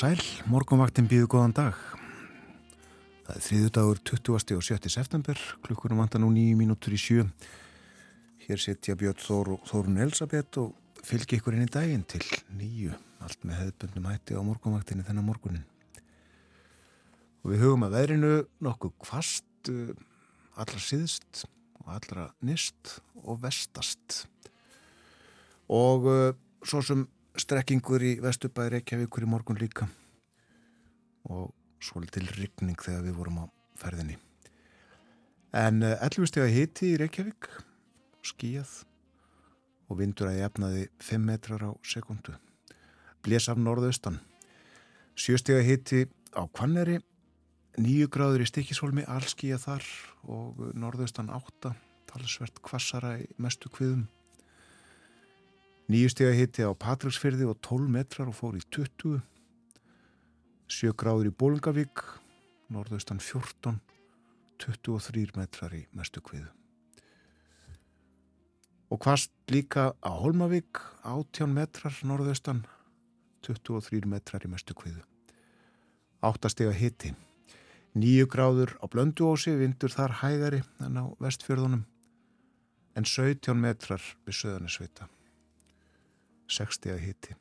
Sæl, morgunvaktin býðu góðan dag. Það er þriðu dagur 20. og 7. september, klukkunum vantar nú nýju mínútur í sjö. Hér setja Björn Þór Þórun Elisabeth og fylgi ykkur inn í daginn til nýju, allt með hefðbundum hætti á morgunvaktinni þennan morgunin. Og við hugum að veðrinu nokkuð kvast, uh, allra síðst og allra nýst og vestast. Og uh, svo sem strekkingur í Vestubæði Reykjavíkur í morgun líka og svolítil rigning þegar við vorum á ferðinni. En 11 steg að hiti í Reykjavík, skíjað og vindur að jafnaði 5 metrar á sekundu. Blés af norðaustan. 7 steg að hiti á Kvanneri, 9 gráður í Stikisholmi, allskíjað þar og norðaustan 8, talsvert kvassara í mestu kviðum. Nýjustega hitti á Patricksfyrði og 12 metrar og fór í 20. 7 gráður í Bólungavík, norðaustan 14, 23 metrar í mestu kviðu. Og hvast líka á Holmavík, 18 metrar norðaustan, 23 metrar í mestu kviðu. 8 stega hitti. 9 gráður á Blönduósi, vindur þar hægari en á vestfjörðunum, en 17 metrar við söðanisvita. 60 að hiti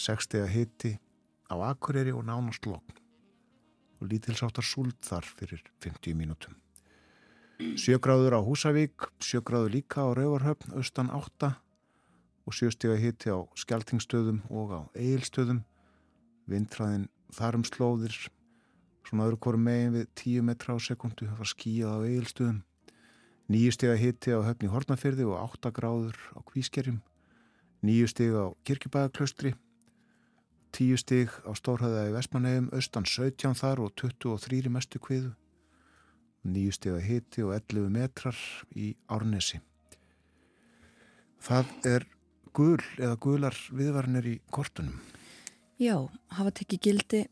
60 að hiti á Akureyri og nánast lokn og lítilsáttar súld þar fyrir 50 mínútum. Sjögráður á Húsavík sjögráður líka á Rauvarhöfn austan 8 og sjöstega hiti á Skeltingstöðum og á Egilstöðum vindræðin þarum slóðir. Svona öðru hverju megin við 10 metra á sekundu það var skíjað á Egilstöðum nýjustega hiti á höfni Hortnafyrði og 8 gráður á Kvískerjum nýju stig á Kirkjubæðaklaustri, tíu stig á Stórhæða í Vestmannegjum, austan 17 þar og 23 mestu kviðu, nýju stig á hiti og 11 metrar í Árnesi. Það er gul eða gular viðvarnir í kortunum. Já, hafa tekið gildi,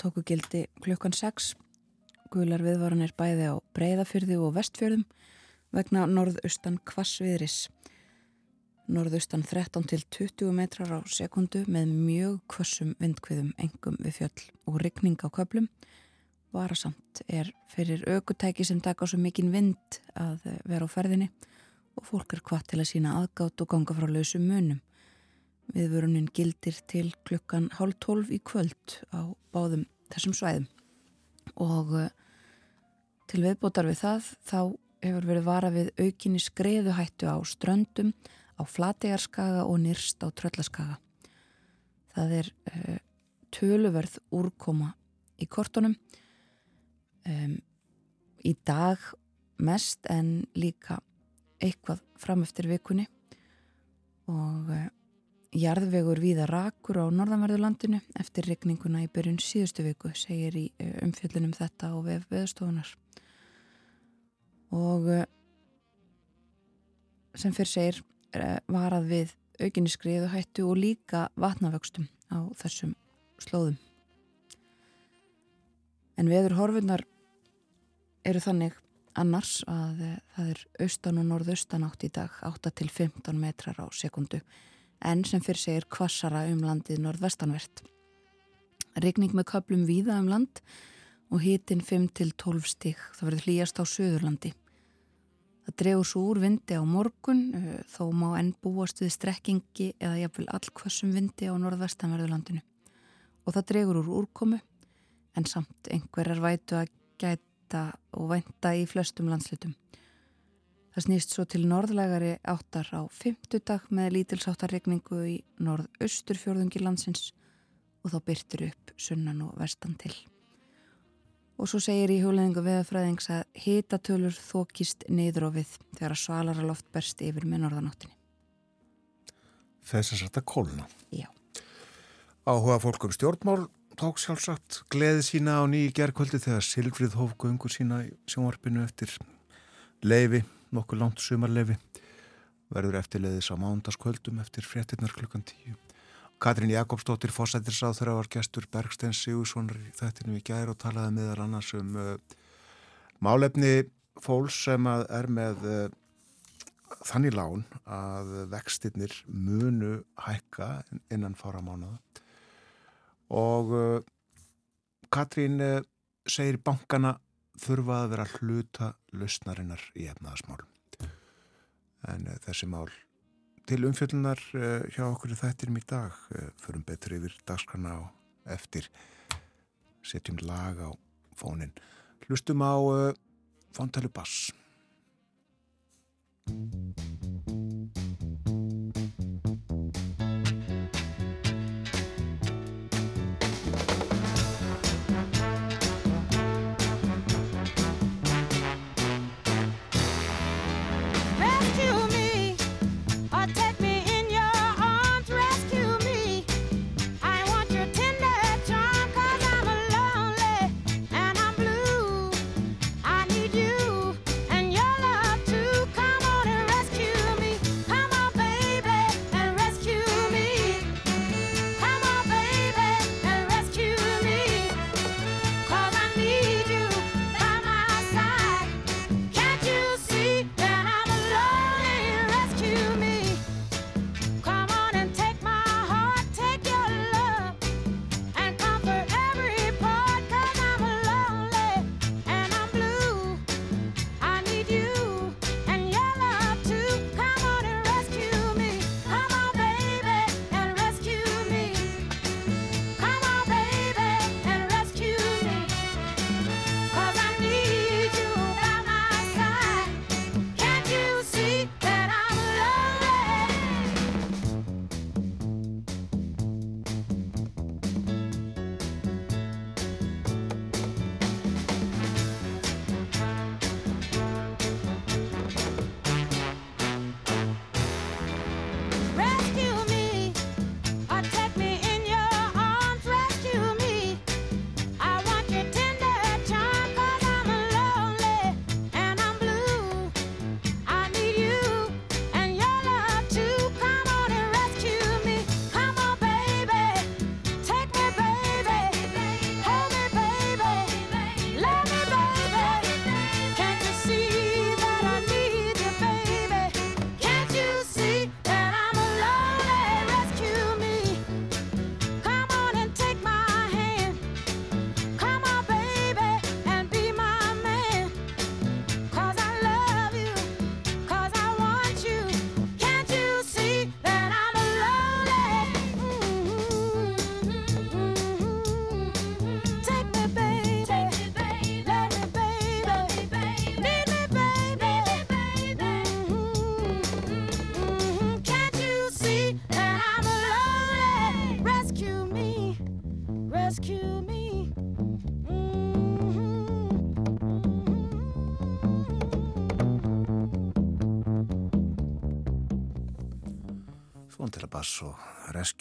tóku gildi klukkan 6, gular viðvarnir bæði á Breiðafyrði og Vestfjörðum vegna norðaustan kvassviðris norðaustan 13 til 20 metrar á sekundu með mjög kvössum vindkviðum engum við fjöll og ryggning á köplum. Varasamt er fyrir aukutæki sem taka svo mikinn vind að vera á ferðinni og fólk er hvað til að sína aðgátt og ganga frá lausum munum. Viðvörunin gildir til klukkan hálf tólf í kvöld á báðum þessum svæðum og eh, til viðbótar við það þá hefur verið vara við aukinni skreðuhættu á ströndum á Flategarskaga og Nýrst á Tröllaskaga. Það er uh, töluverð úrkoma í kortunum um, í dag mest en líka eitthvað framöftir vikunni og uh, jarðvegur viða rakur á norðanverðurlandinu eftir regninguna í byrjun síðustu viku segir í uh, umfjöldunum þetta og vef veðstofunar og sem fyrir segir Eh, varað við aukinni skriðu hættu og líka vatnavöxtum á þessum slóðum. En veður horfinnar eru þannig annars að eh, það er austan og norðaustan átt í dag 8 til 15 metrar á sekundu en sem fyrir segir kvassara um landið norðvestanvert. Regning með köplum víða um land og hitin 5 til 12 stík það verður hlýjast á söðurlandi. Það dregur svo úr vindi á morgun, eh, þó má enn búast við strekkingi eða jafnvel allkvössum vindi á norðvestanverðurlandinu. Og það dregur úr úrkomu, en samt einhverjar vætu að gæta og venda í flestum landslutum. Það snýst svo til norðlægari áttar á fymtudag með lítilsáttarregningu í norðausturfjörðungi landsins og þá byrtir upp sunnan og vestan til. Og svo segir í hjólaðingu veðafræðings að hitatölur þókist við þegar að svalara loft berst yfir með norðanáttinni. Þess að þetta kólna. Já. Áhuga fólkum stjórnmál tók sjálfsagt gleði sína á nýji gerðkvöldi þegar Silfrið hóf göngur sína í sjónvarpinu eftir leifi, nokkuð langt sumarleifi. Verður eftirleiðis á mándaskvöldum eftir fréttinnar klukkan tíu. Katrín Jakobsdóttir fósættirsráð þegar var gestur Bergstein Sigurssonar í þættinu í gæri og talaði meðal annars um uh, málefni fólks sem er með uh, þannig lán að vextinnir munu hækka innan fára mánuða og uh, Katrín segir bankana þurfa að vera hluta lausnarinnar í efnaðasmálum. En þessi mál til umfjöldunar uh, hjá okkur þættirum í dag uh, förum betur yfir dagskrana á eftir setjum lag á fónin. Hlustum á uh, Fontælu Bass.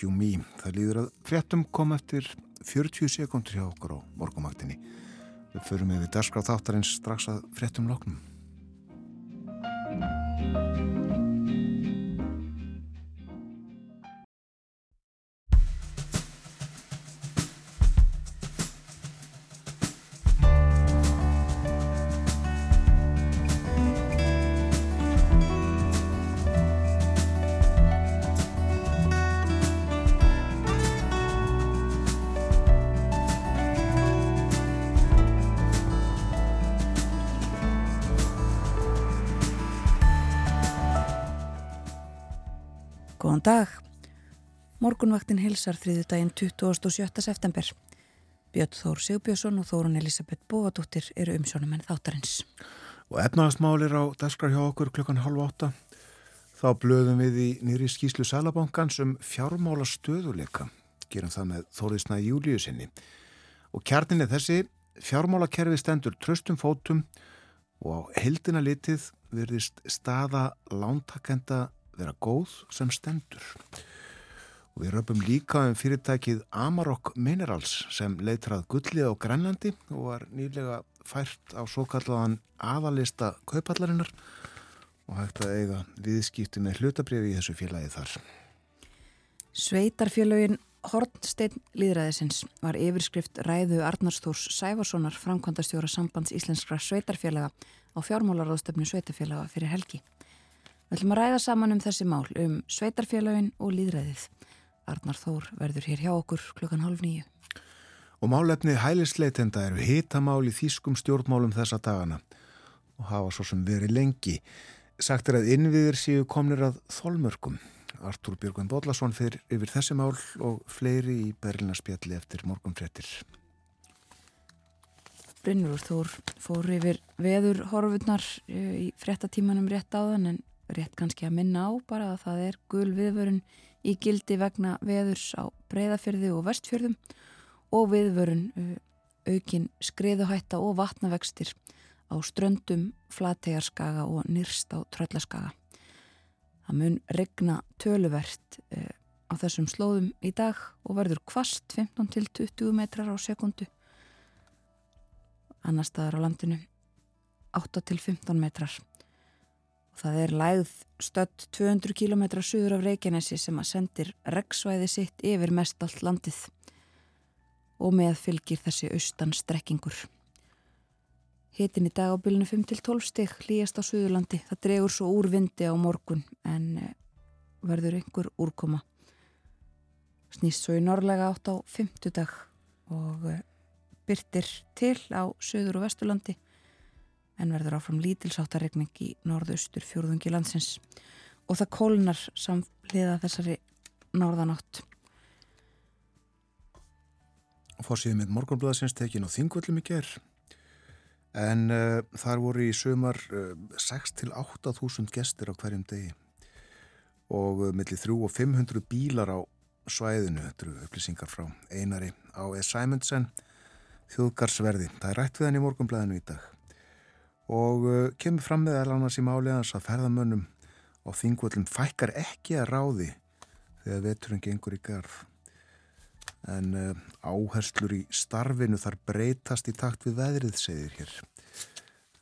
Rescue Me. Það líður að fréttum kom eftir 40 sekundur hjá okkur á morgumaktinni. Við förum yfir dagskrá þáttarins strax að fréttum loknum. Góðan dag. Morgunvaktin hilsar þriðu daginn 27. september. Björn Þór Sigbjörnsson og Þórun Elisabeth Bóadóttir eru umsjónum en þáttarins. Og efnaðasmálir á dagskrá hjá okkur klukkan halv átta. Þá blöðum við í nýri skýslu Sælabankans um fjármála stöðuleika. Gerum það með Þóriðsna Júliu sinni. Og kjarnin er þessi, fjármálakerfi stendur tröstum fótum og á heldina litið verðist staða lántakenda vera góð sem stendur. Og við röpum líka um fyrirtækið Amarok Minerals sem leitrað gullið á Grænlandi og var nýlega fært á svo kallaðan aðalista kaupallarinnar og hægt að eiga viðskipti með hlutabriði í þessu félagi þar. Sveitarfélögin Hornsteinn Líðræðisins var yfirskrift ræðu Arnarstórs Sæfarssonar framkvæmdastjóra sambands íslenskra sveitarfélaga á fjármálaráðstöfnu sveitarfélaga fyrir helgi. Við ætlum að ræða saman um þessi mál um sveitarfélögin og líðræðið. Arnar Þór verður hér hjá okkur klukkan hálf nýju. Og málefni hælisleitenda eru hitamál í þýskum stjórnmálum þessa dagana og hafa svo sem verið lengi. Sagt er að innviðir séu komnir að þolmörkum. Artúr Björgvin Bodlason fyrir yfir þessi mál og fleiri í Berlinarspjalli eftir morgunfrettir. Brynjur Þór fór yfir veður horfurnar eh, í frettatímanum rétt áðan en rétt kannski að minna á bara að það er gul viðvörun í gildi vegna veðurs á breyðafyrði og vestfjörðum og viðvörun uh, aukin skriðuhætta og vatnavextir á ströndum, flategarskaga og nýrst á tröllaskaga. Það mun regna töluvert uh, á þessum slóðum í dag og verður kvast 15 til 20 metrar á sekundu. Annar staðar á landinu 8 til 15 metrar. Það er lægð stödd 200 km suður af Reykjanesi sem að sendir reggsvæði sitt yfir mest allt landið og með fylgir þessi austan strekkingur. Hitin í dag á bylunu 5-12 stig hlýjast á Suðurlandi. Það dregur svo úr vindi á morgun en eh, verður einhver úrkoma. Snýst svo í norrlega átt á 50 dag og eh, byrtir til á Suður og Vesturlandi en verður áfram lítilsáttarregning í norðaustur fjórðungi landsins og það kólnar samliða þessari norðanátt. Fórsíðum með morgunblöðasins tekin á þingvöldum í ger en uh, þar voru í sömar uh, 6-8 þúsund gestir á hverjum degi og uh, millir 3 og 500 bílar á svæðinu, þetta eru upplýsingar frá einari á. Simonsen þjóðgarsverði. Það er rætt við hann í morgunblöðinu í dag og uh, kemur fram með alveg í máli hans að ferðamönnum á þingvöldum fækkar ekki að ráði þegar veturinn gengur í garð. En uh, áherslur í starfinu þar breytast í takt við veðrið segir hér.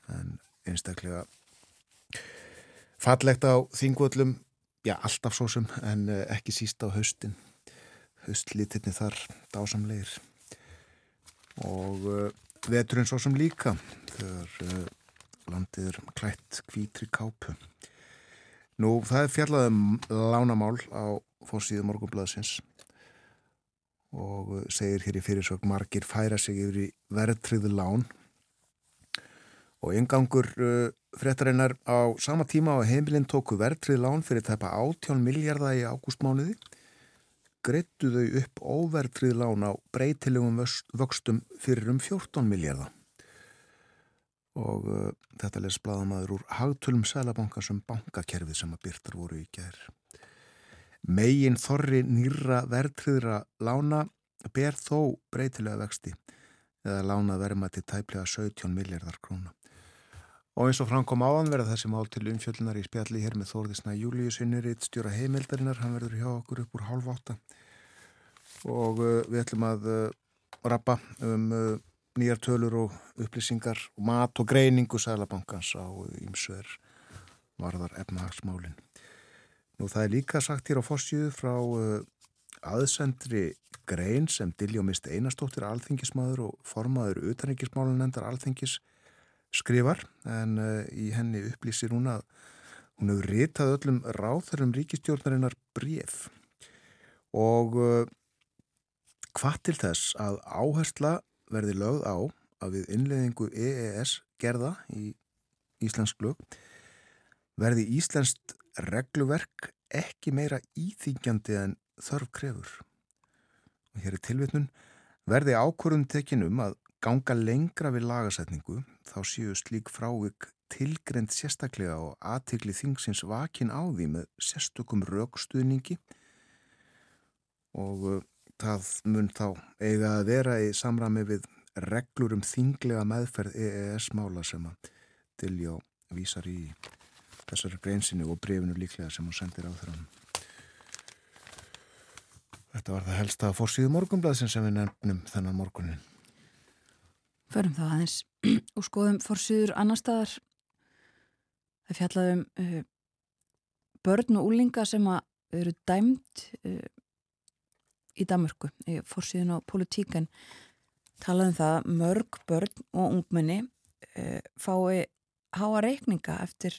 En einstaklega fallegt á þingvöllum já alltaf svo sem en uh, ekki síst á haustin. Haustlítinni þar dásamlegir. Og veturinn svo sem líka þegar landið er klætt hvítri kápu. Nú það er fjallað um lánamál á fórsíðu morgunblæðsins og segir hér í fyrirsög margir færa sig yfir í verðtriðu lán. Og yngangur uh, fréttarinnar á sama tíma á heimilinn tóku verðtriðu lán fyrir tæpa 18 miljardar í ágústmánuði greittu þau upp óverðtriðu lán á breytilegum vöxtum fyrir um 14 miljardar og uh, þetta les bladamaður úr hagtölum sælabanka sem bankakerfið sem að byrtar voru í gerð. Megin þorri nýra verðtriðra lána ber þó breytilega vexti eða lána verma til tæplega 17 miljardar króna. Og eins og framkom áðan verða þessi mál til umfjöldunar í spjalli hér með Þórðisna Július innuritt stjóra heimildarinnar, hann verður hjá okkur upp úr hálf átta og uh, við ætlum að uh, rappa um uh, nýjar tölur og upplýsingar og mat og greiningu Sælabankans á ymsver varðar efnahagsmálin. Nú það er líka sagt hér á fossíðu frá uh, aðsendri grein sem Diljó mist einastóttir alþingismadur og formaður utanrikkismálun endar alþingis skrifar en uh, í henni upplýsir hún að hún hefur ritað öllum ráþarum ríkistjórnarinnar bref og uh, hvað til þess að áhersla verði lögð á að við innleðingu EES gerða í Íslensk lög verði Íslenskt regluverk ekki meira íþýgjandi en þörf krefur. Og hér er tilvitnun verði ákvörðum tekin um að ganga lengra við lagasetningu þá séu slík frávik tilgrend sérstaklega og aðtikli þingsins vakin á því með sérstökum raukstuðningi og það mun þá eiga að vera í samrami við reglur um þinglega meðferð EES-mála sem að Diljó vísar í þessari greinsinni og brefinu líklega sem hún sendir á þeirra. Þetta var það helsta fórsíðu morgunblæðsin sem við nefnum þennan morgunin. Förum það aðeins og skoðum fórsíður annar staðar. Það fjallaðum uh, börn og úlinga sem eru dæmt uh, í Damörku, í fórsíðun á politíkan talaðum það mörg börn og ungmenni uh, fái háa reikninga eftir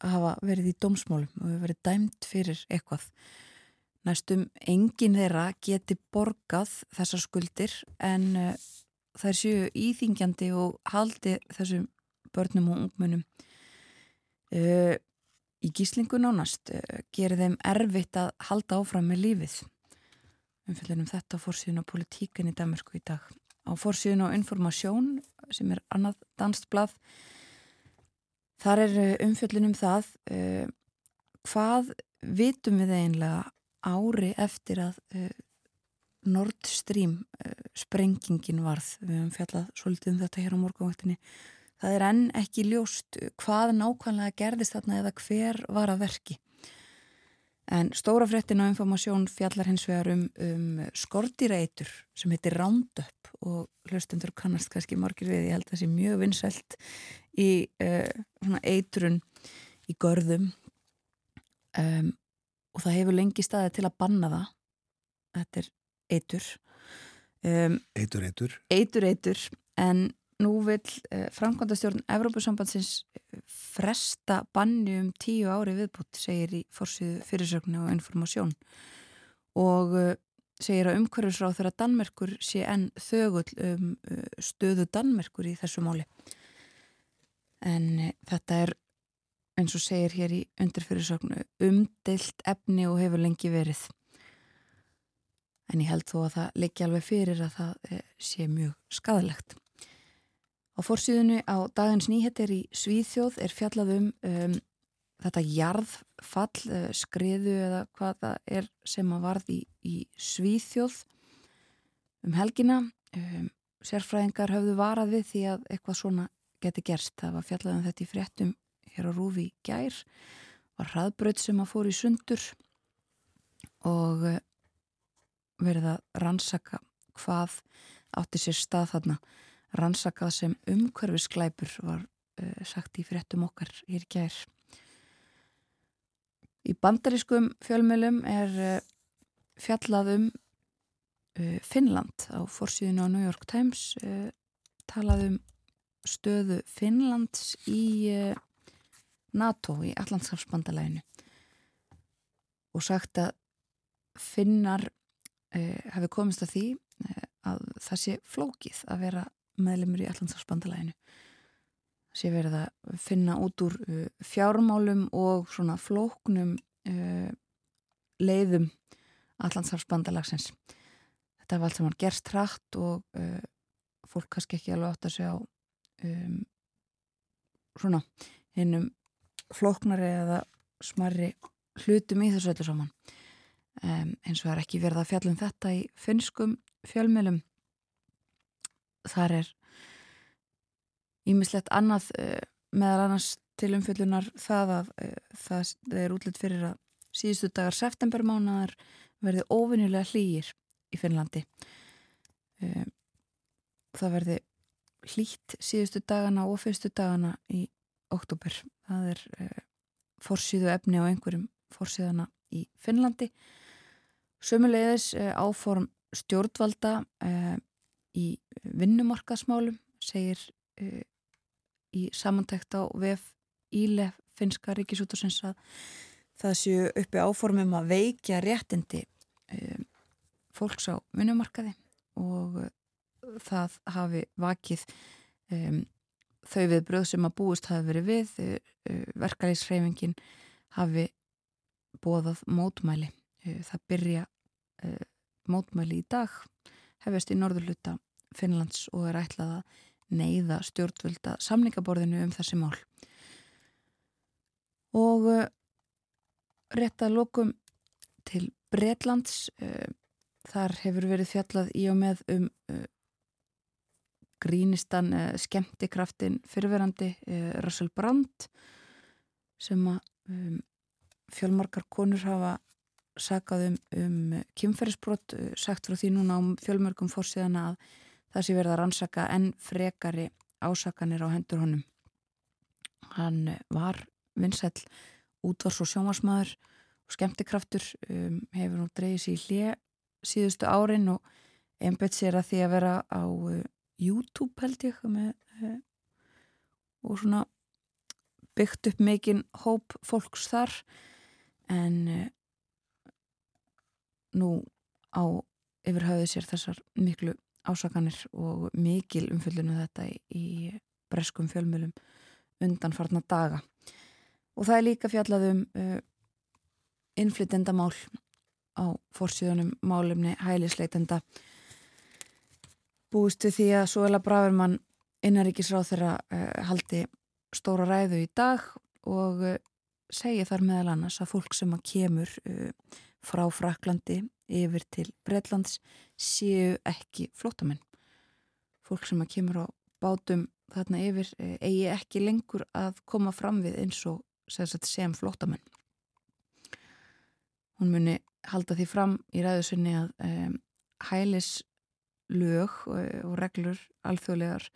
að hafa verið í dómsmálum og verið dæmt fyrir eitthvað. Næstum engin þeirra geti borgað þessar skuldir en uh, þær séu íþingjandi og haldi þessum börnum og ungmunum uh, í gíslingu nánast gerir þeim erfitt að halda áfram með lífið umfyllunum þetta á fórsíðun á politíkan í Danmarku í dag. Á fórsíðun á informasjón sem er annað danstblad þar er uh, umfyllunum það uh, hvað vitum við eiginlega ári eftir að uh, Nord Stream uh, sprengingin varð? Við höfum fjallað svolítið um þetta hér á morgunvaktinni. Það er enn ekki ljóst hvað nákvæmlega gerðist þarna eða hver var að verki en stóra fréttin á informasjón fjallar hins vegar um, um skortireitur sem heitir Roundup og hlustendur kannast kannski margir við, ég held að það sé mjög vinsælt í uh, eitrun í görðum. Um, og það hefur lengi staðið til að banna það. Þetta er eitur. Um, Eitur, eitur. eitur eitur en nú vil uh, framkvæmdastjórn Evrópusambandsins eh, fresta banni um tíu ári viðbútt segir í fórsíðu fyrirsögnu og informasjón og uh, segir að umhverfisráð þegar Danmerkur sé enn þögull um stöðu Danmerkur í þessu máli. En þetta er eins og segir hér í undirfyrirsögnu umdelt efni og hefur lengi verið. En ég held þó að það leggja alveg fyrir að það eh, sé mjög skadalegt á fórsíðunni á dagins nýhettir í Svíþjóð er fjallað um, um þetta jarðfall uh, skriðu eða hvað það er sem að varð í, í Svíþjóð. Um helgina um, sérfræðingar höfðu varað við því að eitthvað svona geti gerst. Það var fjallað um þetta í fréttum hér á Rúfi gær. Var hraðbröð sem að fór í sundur og uh, verið að rannsaka hvað átti sér stað þarna rannsakað sem umhverfisklæpur var uh, sagt í fréttum okkar hér gær. Í bandarískum fjölmjölum er uh, fjallað um uh, Finnland. Á fórsíðinu á New York Times talað um stöðu Finnlands í NATO í Allandskapsbandalæginu og sagt að Finnar hafi komist að því að það sé flókið að vera meðlemur í Allandskapsbandalæginu sé verið að finna út úr uh, fjármálum og svona flóknum uh, leiðum Allandshafsbandalagsins. Þetta var allt sem var gerst hrætt og uh, fólk kannski ekki alveg átt að segja á um, svona hinnum flóknari eða smarri hlutum í þessu öllu saman. Um, eins og það er ekki verið að fjallum þetta í finnskum fjölmjölum. Þar er Ímislegt annað uh, meðal annars til umfyllunar það að uh, það er útlitt fyrir að síðustu dagar septembermánaðar verði óvinnilega hlýjir í Finnlandi. Uh, það verði hlýtt síðustu dagana og fyrstu dagana í oktober. Það er fórsýðu efni á einhverjum fórsýðana í Finnlandi. Sömulegðis áform stjórnvalda í vinnumarkasmálum segir í samantækt á VF Íle finska ríkisútursins að það séu uppi áformum að veikja réttindi um, fólks á vinnumarkaði og uh, það hafi vakið um, þau við bröð sem að búist hafi verið við uh, verkalýsreifingin hafi bóðað mótmæli. Uh, það byrja mótmæli í dag hefist í norðurluta Finnlands og er ætlað að neyða stjórnvölda samningaborðinu um þessi mál. Og uh, rétt að lokum til Breitlands, uh, þar hefur verið fjallað í og með um uh, grínistan skemmtikraftin fyrirverandi Russell Brand sem að um, fjölmarkar konur hafa sagað um, um kynferðisbrott, sagt frá því núna á fjölmörgum fórsíðana að það sé verið að rannsaka enn frekari ásakanir á hendur honum. Hann var vinsæl útvars og sjómasmaður og skemmtikraftur, um, hefur nú dreyið sér í hlið síðustu árin og einbett sér að því að vera á uh, YouTube held ég með, uh, og svona byggt upp mikinn hóp fólks þar en uh, nú á yfir hafið sér þessar miklu ásakanir og mikil umfyllinu þetta í, breskum fjölmjölum undanfarnar daga. Og það er líka fjallað um uh, innflytendamál á fórsíðunum málumni hælisleitenda búist við því að Suela Bravermann innaríkisráð þeirra uh, haldi stóra ræðu í dag og uh, segi þar meðal annars að fólk sem að kemur uh, frá Fraklandi yfir til Breitlands séu ekki flótamenn. Fólk sem að kemur á bátum þarna yfir uh, eigi ekki lengur að koma fram við eins og sagt, sem flótamenn. Hún muni halda því fram í ræðusunni að um, hælis lög og, og reglur alþjóðlegar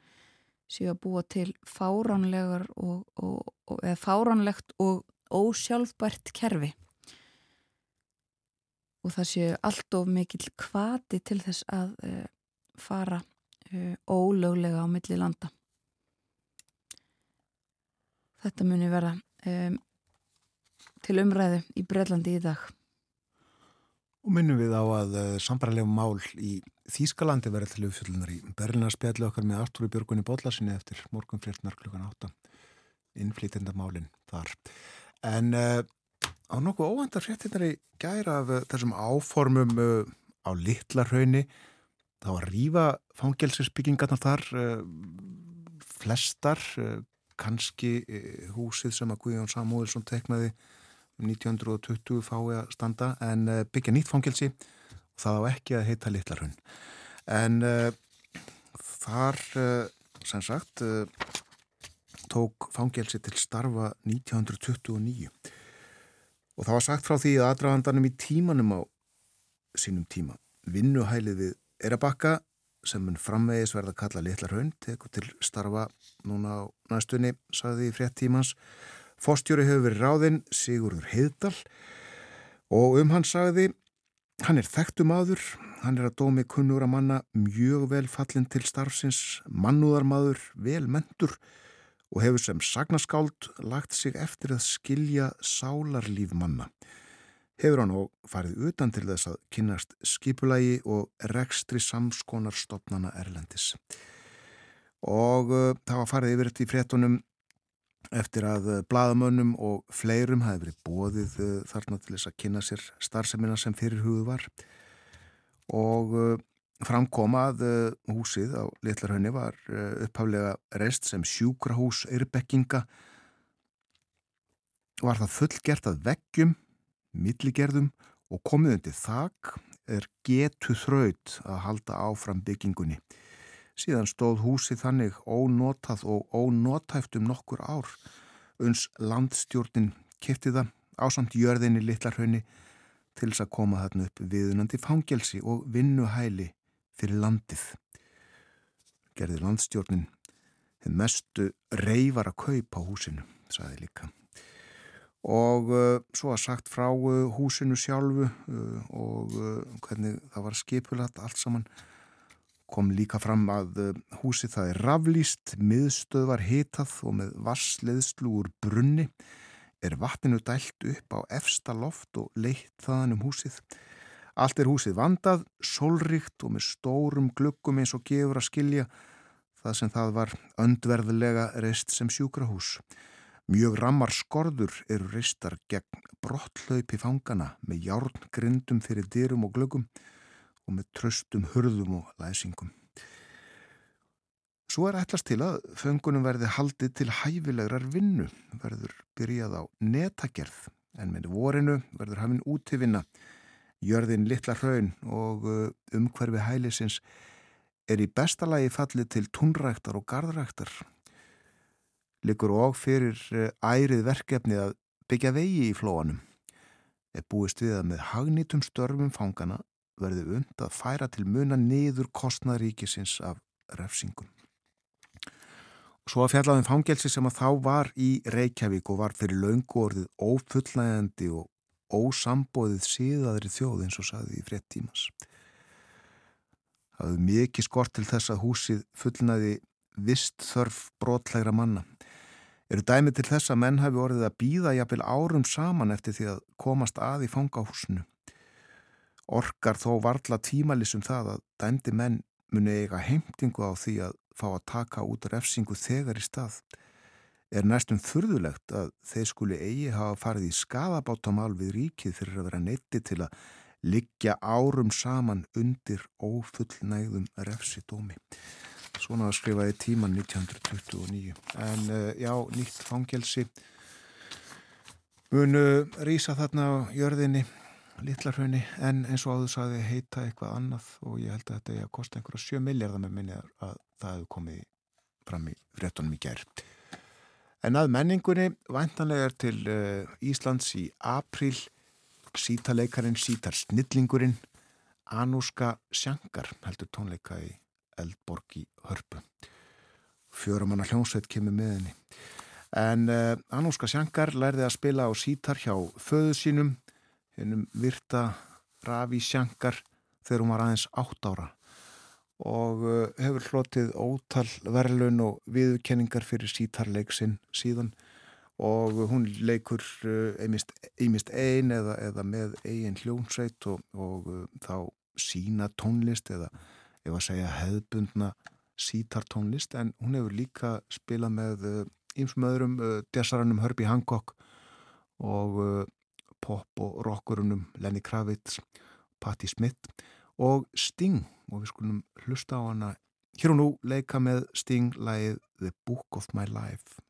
séu að búa til fáránlegar og, og, og eða fáránlegt og ósjálfbært kerfi og það séu allt of mikill kvati til þess að uh, fara uh, ólöglega á milli landa. Þetta muni vera um, til umræðu í Breitlandi í dag. Og minnum við á að uh, sambarlega mál í Þýskalandi verður til uppfjöldunar í Berlina spjallu okkar með Artúri Björgunni Bóllasinni eftir morgun flertnar klukkan 8 innflýtendamálinn þar. En uh, á nokkuð óvandar fréttinari gæra af uh, þessum áformum uh, á Littlarhaunni þá að rýfa fangelsisbyggingarnar þar flestar, kannski húsið sem að Guðjón Samúðilsson teknaði 1920 um fái að standa en byggja nýtt fangelsi og það á ekki að heita Littlarhund. En þar, sem sagt, tók fangelsi til starfa 1929 og það var sagt frá því að aðdragandanum í tímanum á sínum tíma. Vinnuhælið við Erabakka sem mun framvegis verða að kalla Littlarhund tekur til starfa núna á næstunni, sagði í frétt tímans Fostjóri hefur verið ráðinn Sigurður Heiðdal. Og um hann sagði Hann er þekktum aður, hann er að dómi kunnur að manna mjög vel fallin til starfsins, mannúðarmadur, vel mentur og hefur sem sagnaskáld lagt sig eftir að skilja sálarlíf manna. Hefur hann og farið utan til þess að kynast skipulagi og rekstri samskonar stopnana Erlendis. Og uh, það var farið yfir þetta í fréttunum eftir að eh, bladamönnum og fleirum hafi verið bóðið eh, þarna til þess að kynna sér starfseminna sem fyrir hugðu var og framkoma að húsið á Littlarhönni var upphaflega reist sem sjúkrahús erbekkinga var það fullgert að veggjum, milligerðum og komið undir þak er getu þraut að halda áfram byggingunni Síðan stóð húsi þannig ónotað og ónotæft um nokkur ár. Uns landstjórnin kefti það ásamt jörðinni litlarhaunni til þess að koma þarna upp viðunandi fangelsi og vinnuhæli fyrir landið. Gerði landstjórnin þeim mestu reyfar að kaupa húsinu, saði líka. Og uh, svo að sagt frá uh, húsinu sjálfu uh, og hvernig það var skipulat allt saman kom líka fram að eh, húsi það er raflýst, miðstöðvar hitað og með vassleðslu úr brunni er vatninu dælt upp á efsta loft og leitt þaðan um húsið. Allt er húsið vandað, sólrikt og með stórum glukkum eins og gefur að skilja það sem það var öndverðilega reist sem sjúkrahús. Mjög rammar skorður eru reistar gegn brottlaupi fangana með járn grindum fyrir dyrum og glöggum og með tröstum hurðum og læsingum. Svo er ætlast til að föngunum verði haldið til hæfilegrar vinnu, verður byrjað á netagerð, en með vorinu verður hafinn útivinna. Jörðin litla hraun og uh, umhverfi hælisins er í besta lagi fallið til túnræktar og gardræktar. Likur og fyrir uh, ærið verkefni að byggja vegi í flóanum. Er búist við að með hagnýtum störfum fangana verði und að færa til muna niður kostnaríkisins af refsingum. Svo að fjallaðum fangelsi sem að þá var í Reykjavík og var fyrir laungu orðið ófullnægandi og ósambóðið síðaðri þjóð eins og saði í frett tímas. Það hefði mikið skort til þess að húsið fullnæði vist þörf brotlegra manna. Eru dæmi til þess að menn hafi orðið að býða jafnvel árum saman eftir því að komast að í fangahúsinu orkar þó varla tímalisum það að dæmdi menn muni eiga heimtingu á því að fá að taka út refsingu þegar í stað er næstum furðulegt að þeir skuli eigi hafa farið í skadabátamál við ríkið fyrir að vera neytti til að liggja árum saman undir ófullnægðum refsidómi. Svona skrifaði tíman 1929. En uh, já, nýtt fangelsi munu rýsa þarna á jörðinni litlarhraunni en eins og áður saði heita eitthvað annað og ég held að þetta er að kosta einhverja 7 miljardar með minni að það hefur komið fram í fréttunum í gerð. En að menningunni væntanlega er til uh, Íslands í april sítarleikarin, sítar snillingurinn Anúska Sjankar heldur tónleika í Eldborg í Hörpu. Fjóramanna hljómsveit kemur með henni. En uh, Anúska Sjankar lærði að spila á sítar hjá föðu sínum hennum Virta Ravi Sjankar þegar hún var aðeins átt ára og uh, hefur hlotið ótal verðlun og viðkenningar fyrir sítarleiksinn síðan. Og hún leikur einmist ein eða, eða með eigin hljónsveit og, og uh, þá sína tónlist eða ef að segja hefðbundna sítartónlist. En hún hefur líka spilað með uh, öðrum uh, desaranum Herbie Hancock og uh, pop og rockurunum Lenny Kravitz, Patti Smith og Sting og við skulum hlusta á hana. Hér og nú leika með Sting lægið The Book of My Life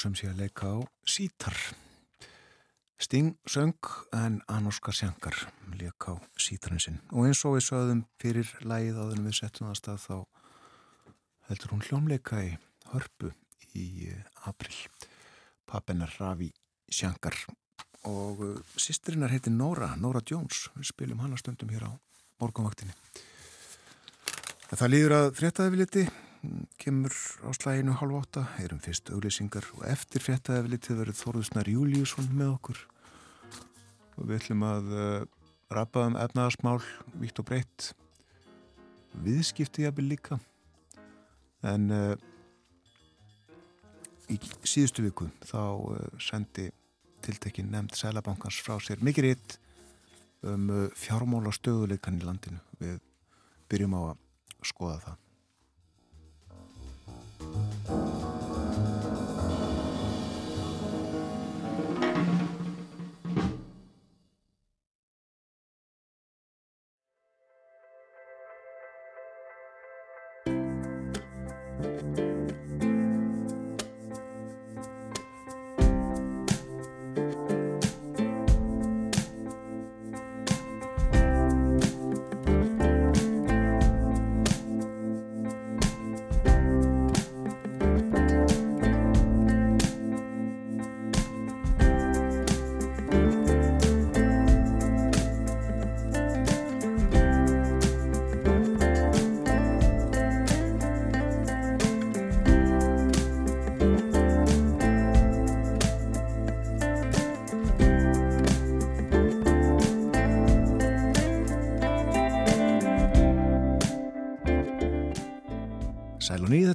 sem sé að leika á sítar. Sting söng en Anoska Sjankar leika á sítarinn sinn. Og eins og við sögðum fyrir lægið áður en við settum það að stað þá heldur hún hljómleika í hörpu í eh, april. Pappennar Ravi Sjankar og uh, sýstirinnar heitir Nora, Nora Jones. Við spilum hana stundum hér á morgunvaktinni. Það líður að fréttaði við liti kemur á slæginu halv átta, erum fyrst auglýsingar og eftir fréttaði við litið verið Þorðusnar Júliusson með okkur. Og við ætlum að uh, rappa um efnaðarsmál vítt og breytt viðskipti jafnvel líka. En uh, í síðustu viku þá uh, sendi tiltekkin nefnd Sælabankans frá sér mikið rétt um fjármála stöðuleikan í landinu. Við byrjum á að skoða það Thank you.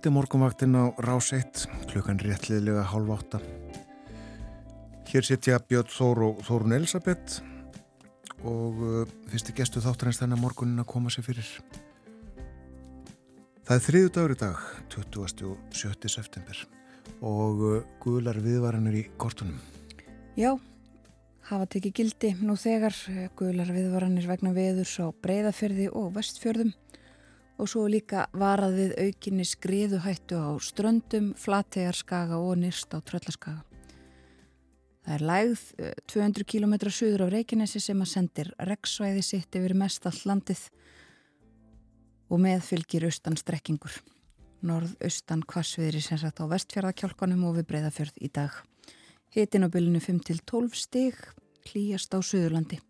Þetta er morgunvaktin á Rás 1, klukkan réttliðlega hálf átta. Hér sitja Björn Þór og Þórun Elisabeth og uh, fyrsti gestu þáttarins þennan morgunin að koma sér fyrir. Það er þriðu dagur í dag, 27. september og uh, guðlar viðvaranir í kortunum. Já, hafa tekið gildi nú þegar eh, guðlar viðvaranir vegna veðurs á breyðafyrði og vestfjörðum og svo líka varað við aukinni skriðuhættu á ströndum, flategarskaga og nýrst á tröllaskaga. Það er lægð eh, 200 km suður af Reykjanesi sem að sendir reksvæði sitt yfir mest allt landið og meðfylgir austan strekkingur. Norð-austan kvassviðri sem sagt á vestfjörðakjálkanum og við breyðafjörð í dag. Hitin á bylunu 5-12 stig, klíjast á Suðurlandi.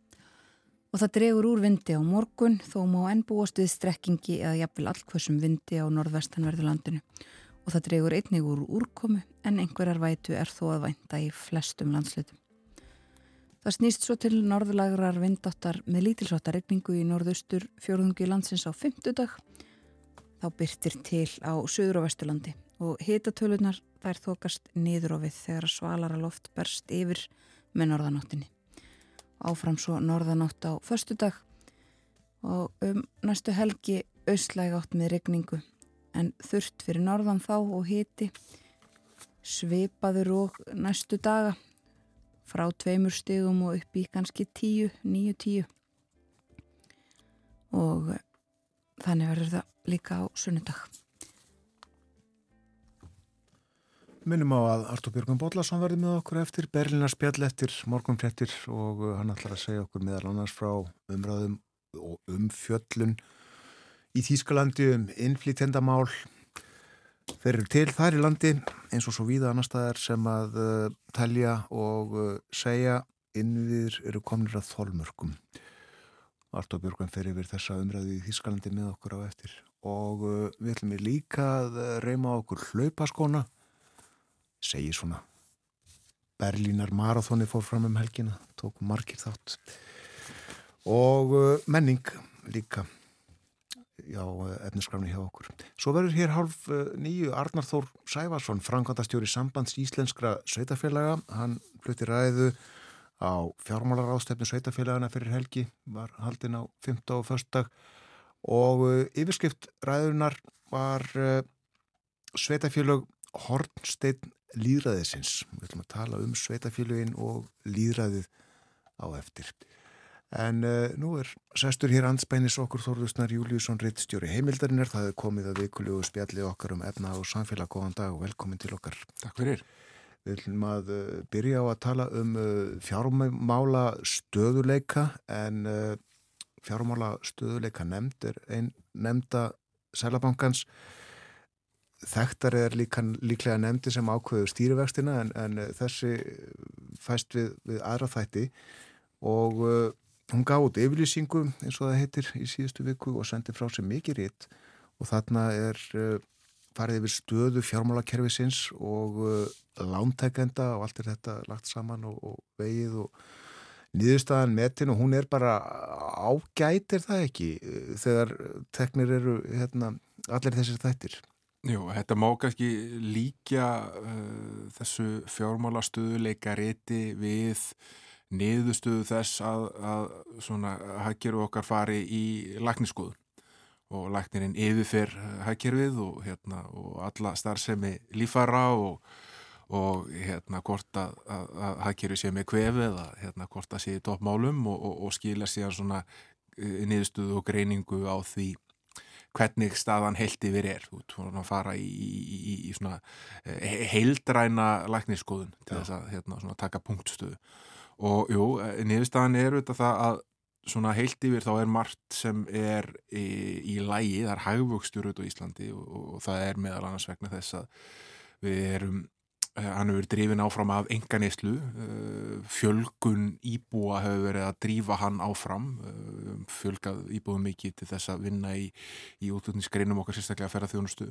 Og það dregur úr vindi á morgun þó má enn búast við strekkingi eða jafnvel allkvössum vindi á norðvestanverðu landinu. Og það dregur einnig úr úrkomu en einhverjar vætu er þó að vænta í flestum landslutum. Það snýst svo til norðlagrar vindáttar með lítilsáttar regningu í norðaustur fjórðungi landsins á fymtudag. þá byrtir til á söður og vesturlandi og hitatölunar þær þokast niður á við þegar svalara loft berst yfir með norðanáttinni. Áfram svo norðanátt á föstudag. Og um næstu helgi austlæg átt með regningu en þurft fyrir norðan þá og hiti svipaður og næstu daga. Frá tveimur stigum og upp í kannski tíu, níu, tíu. Og þannig verður það líka á sunnudag. Minnum á að Artur Björgum Bóllarsson verði með okkur eftir Berlínar spjall eftir morgunfrettir og uh, hann ætlar að segja okkur meðal annars frá umræðum og umfjöllun í Þýskalandi um innflýtendamál eru til þar í landi eins og svo víða annar staðar sem að uh, telja og uh, segja. Innviðir eru komnir að þolmörkum. Artur Björgum fer yfir þessa umræðu í Þýskalandi með okkur á eftir. Og uh, við ætlum við líka að reyma okkur hlaupaskóna segir svona Berlínar marathoni fór fram um helgina tók margir þátt og uh, menning líka já, efniskrafni hjá okkur svo verður hér hálf uh, nýju Arnar Þór Sæfarsson, framkvæmdastjóri sambands íslenskra sveitafélaga hann flutti ræðu á fjármálaráðstefnu sveitafélagana fyrir helgi var haldin á 15. og 1. dag og uh, yfirskipt ræðunar var sveitafélag Hornsteinn líðræðisins. Við ætlum að tala um sveitafélugin og líðræðið á eftir. En uh, nú er sestur hér anspænis okkur Þorðusnar Júliusson Rittstjóri heimildarinnar. Það er komið að vikulegu spjalli okkar um efna og samfélag. Góðan dag og velkomin til okkar. Takk fyrir. Við ætlum að uh, byrja á að tala um uh, fjármála stöðuleika en fjármála stöðuleika nefnd er einn nefnda Sælabankans Þekktar er líka, líklega nefndi sem ákveður stýrivextina en, en þessi fæst við, við aðra þætti. Og uh, hún gaf út yfirlýsingu eins og það heitir í síðustu viku og sendi frá sig mikið rétt og þarna er uh, farið yfir stöðu fjármálakerfisins og uh, lántækenda og allt er þetta lagt saman og, og vegið og nýðustafan metin. Og hún er bara ágætir það ekki þegar teknir eru hérna, allir þessir þættir. Jú, þetta má kannski líka uh, þessu fjármálastöðuleika riti við niðurstöðu þess að, að svona hagkerfi okkar fari í lækniskoðun og læknirinn yfirfer hagkerfið og, hérna, og alla starfsemi lífara og, og hérna hvort að, að, að hagkerfi sé með kvefi eða hérna hvort að sé í toppmálum og, og skila síðan svona niðurstöðu og greiningu á því hvernig staðan heilt yfir er. Út, svona að fara í, í, í, í svona heildræna lækniskoðun til þess að hérna, svona, taka punktstöðu. Og jú, niðurstaðan er auðvitað það að svona heilt yfir þá er margt sem er í, lægi, það er hægvöxtur auðvitað í Íslandi og, og, og það er meðal annars vegna þess að við erum hann hefur drifin áfram af enganislu fjölgun íbúa hefur verið að drífa hann áfram. Fjölgað íbúum mikið til þess að vinna í, í útlutningsgreinum okkar sérstaklega að ferða þjónustu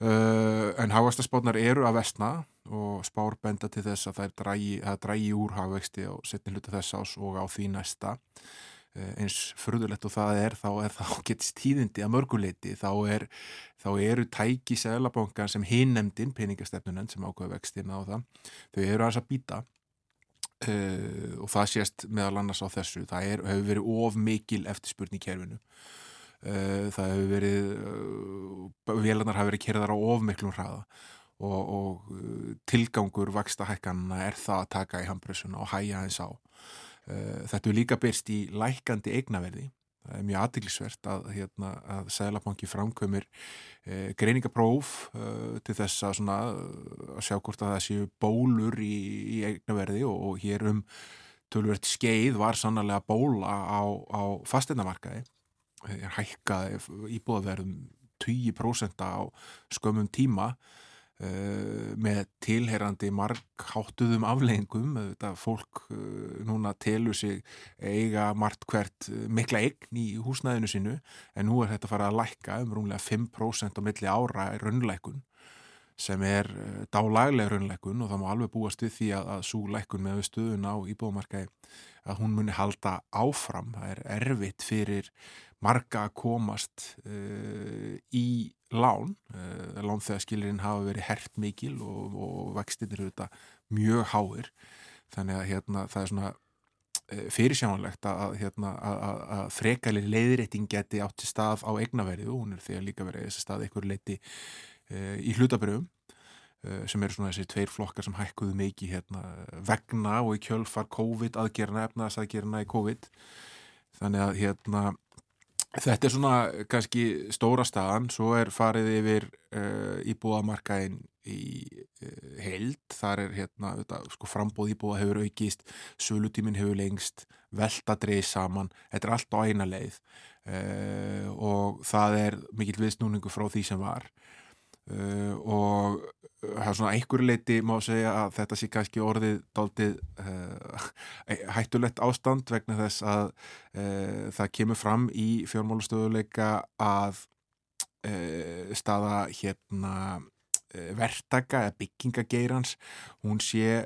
en hafvastaspátnar eru að vestna og spár benda til þess að það drægi úr hafvexti á setni hluta þess ás og á því næsta eins fyrðulegt og það er þá er þá getist tíðindi að mörguleiti þá, er, þá eru tæki seglabankan sem hinn nefndin, peningastefnunen sem ákveða vextina á það þau eru aðeins að býta uh, og það sést meðal annars á þessu. Það er, hefur verið of mikil eftirspurn í kerfinu. Uh, það hefur verið uh, vélarnar hafi verið kerðar á of miklum hraða. Og, og tilgangur vaksta hækkanna er það að taka í handbrössuna og hæja eins á Þetta er líka byrst í lækandi eignaverði. Það er mjög aðdeglisvert að, hérna, að Sælabanki framkvömmir eh, greiningapróf eh, til þess að, svona, að sjá hvort að það séu bólur í, í eignaverði og, og hér um tölvert skeið var sannlega bóla á, á fasteinnamarkaði. Það er hækkaði íbúðaverðum 20% á skömmum tíma Uh, með tilherrandi markháttuðum afleggingum þetta fólk uh, núna telur sig eiga margt hvert uh, mikla eign í húsnæðinu sinu en nú er þetta farið að lækka um rúmlega 5% á milli ára í raunleikun sem er dálaglega raunleikun og það má alveg búast við því að, að svo lækun með stöðun á íbúðumarkaði að hún muni halda áfram. Það er erfitt fyrir marga að komast uh, í lán uh, lán þegar skilirinn hafa verið hert mikil og, og vextir eru þetta mjög háir. Þannig að hérna, það er svona uh, fyrirsjánlegt að, hérna, að, að, frekalir leiðrétting geti átt til stað á eignaverðu og hún er þegar líka verið þessi stað einhver leiti í hlutabröfum sem eru svona þessi tveir flokkar sem hækkuðu mikið hérna, vegna og í kjölfar COVID aðgerna, efnaðsaðgerna í COVID. Þannig að hérna Þetta er svona kannski stóra staðan, svo er farið yfir uh, íbúðamarkaðin í uh, heild, þar er hérna, þetta, sko, frambóð íbúða hefur aukist, sölutíminn hefur lengst, velta dreif saman, þetta er allt á eina leið. Uh, og það er mikill viðsnúningu frá því sem var uh, og það er svona einhverju leiti má segja að þetta sé kannski orðið daldið uh, hættulegt ástand vegna þess að uh, það kemur fram í fjármálustöðuleika að staða hérna verktaka eða byggingageirans hún sé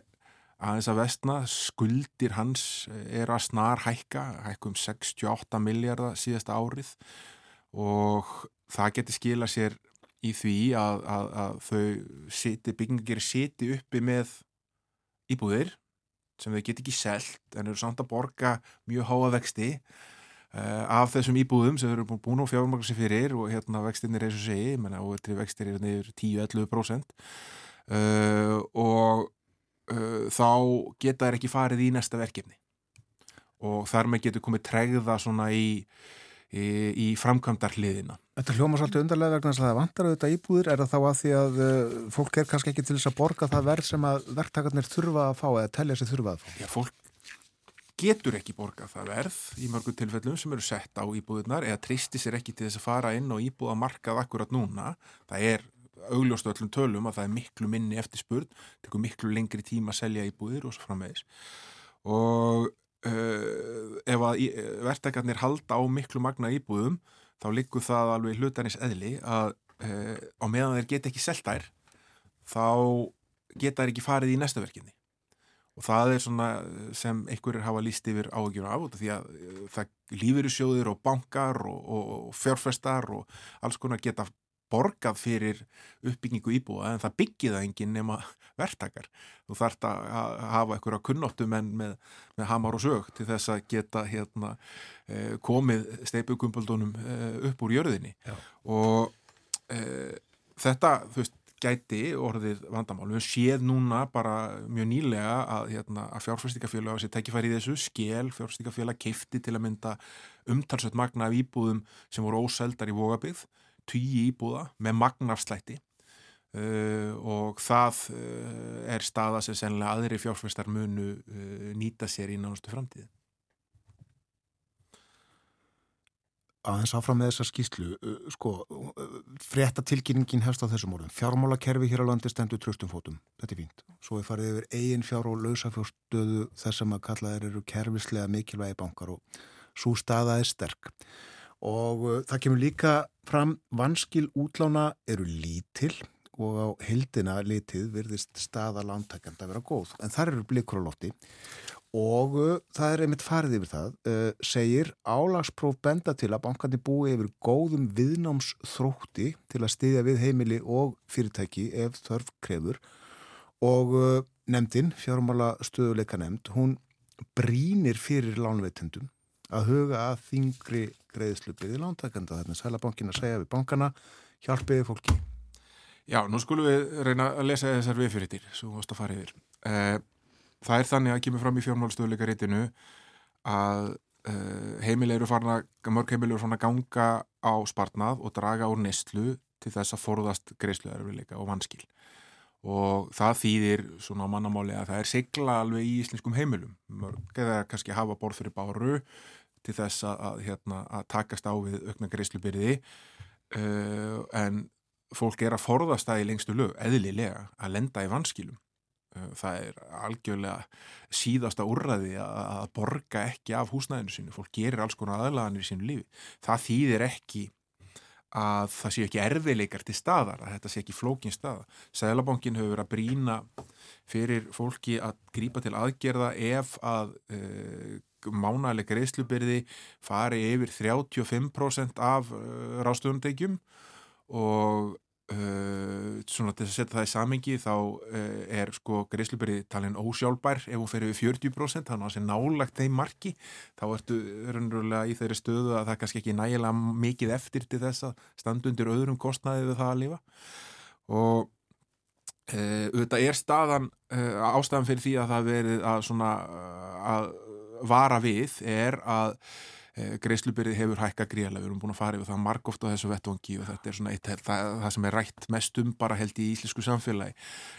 aðeins að vestna, skuldir hans er að snar hækka, hækkum 68 miljardar síðasta árið og það getur skila sér í því að, að, að þau siti, byggingageri siti uppi með íbúðir sem þau get ekki selt en eru samt að borga mjög háa vexti uh, af þessum íbúðum sem þau eru búin á fjármagnar sem fyrir og hérna vextin er eins og segi, menna óvertri vextir er nefnir 10-11% uh, og uh, þá geta þær ekki farið í næsta verkefni. Og þar með getur komið tregða svona í í, í framkvæmdarliðina. Þetta hljóma svolítið undarlega vegna þess að það vantar auðvitað íbúðir er það þá að því að uh, fólk er kannski ekki til þess að borga það verð sem að verktakarnir þurfa að fá eða telja sér þurfa að fá. Já, fólk getur ekki borga það verð í mörgum tilfellum sem eru sett á íbúðunar eða tristi sér ekki til þess að fara inn og íbúða markað akkurat núna. Það er augljóstu öllum tölum að það er miklu minni eftir spurn, tekur miklu lengri tíma að selja íbúðir og svo framvegis. Og uh, ef að verktakarnir halda á miklu magna íbúðum þá liggur það alveg hlutanis eðli að uh, á meðan þeir geta ekki seltær þá geta þeir ekki farið í næsta verkinni og það er svona sem einhverjir hafa líst yfir áhugjur af því að það lífyrirsjóðir og bankar og, og, og fjárfestar og alls konar geta borgað fyrir uppbyggingu íbúa en það byggið það enginn nema verktakar. Þú þarft að hafa einhverja kunnóttum en með, með hamar og sög til þess að geta hérna, eh, komið steipukumböldunum eh, upp úr jörðinni Já. og e, þetta, þú veist, gæti orðið vandamál. Við séð núna bara mjög nýlega að, hérna, að fjárfæstingafélag á sér tækifæri í þessu skél, fjárfæstingafélag keifti til að mynda umtalsveit magna af íbúðum sem voru óseldar í vogabið tugi íbúða með magnafslætti uh, og það uh, er staða sem sennilega aðri fjárfæstar munu uh, nýta sér í nánustu framtíði. Aðeins áfram með þessa skýslu, uh, sko, uh, frétta tilkynningin hefst á þessum orðum. Fjármálakerfi hér á landi stendur tröstum fótum. Þetta er fínt. Svo er farið yfir eigin fjár og lausafjórstöðu þess að kalla þeir eru kerfislega mikilvægi bankar og svo staða er sterk. Og uh, það kemur líka fram vanskil útlána eru lítil og á heldina litið virðist staða lántakenda að vera góð. En þar eru blikur á lofti og uh, það er einmitt farið yfir það, uh, segir álagspróf benda til að bankandi búi yfir góðum viðnámsþrótti til að styðja við heimili og fyrirtæki ef þörf krefur og uh, nefndin, fjármála stöðuleika nefnd, hún brínir fyrir lánveitendum að huga að þingri greiðslupið í lántakenda þannig að sælabankin að segja við bankana hjálpiði fólki. Já, nú skulum við reyna að lesa þessar viðfyrirtir sem varst að fara yfir. Eh, það er þannig að kemur fram í fjármálstöðuleika reytinu að eh, heimil eru farin að, mörg heimil eru farin að ganga á spartnað og draga úr nestlu til þess að forðast greiðsluðarfiðleika og vanskil. Og það þýðir svona mannamáli að það er sigla alveg í íslenskum heimilum. Mörg eða kannski hafa borð fyrir báru til þess að, hérna, að takast á við aukna greiðslubyrði uh, en fólk er að forðast það í lengstu lög, eðlilega, að lenda í vanskilum. Uh, það er algjörlega síðasta úrraði að, að borga ekki af húsnæðinu sínu. Fólk gerir alls konar aðlaganir í sínu lífi. Það þýðir ekki að það sé ekki erfileikar til staðar, að þetta sé ekki flókin staða. Sælabankin hefur verið að brína fyrir fólki að grípa til aðgerða ef að uh, mánaleg greiðslubyrði fari yfir 35% af uh, ráðstöðumdegjum og Uh, svona til að setja það í samengi þá uh, er sko greiðslubyrði talin ósjálfbær ef hún fer yfir 40% þannig að það sé nálagt þeim marki. Þá ertu raunverulega í þeirri stöðu að það er kannski ekki nægilega mikið eftir til þess að standa undir öðrum kostnaði við það að lifa. Og uh, auðvitað er staðan ástæðan fyrir því að það verið að svona að vara við er að greiðslubyrði hefur hækka gríðarlega, við erum búin að fara yfir það margóft á þessu vettvangi og þetta er svona eitt, það, það sem er rætt mest um bara held í íslensku samfélagi.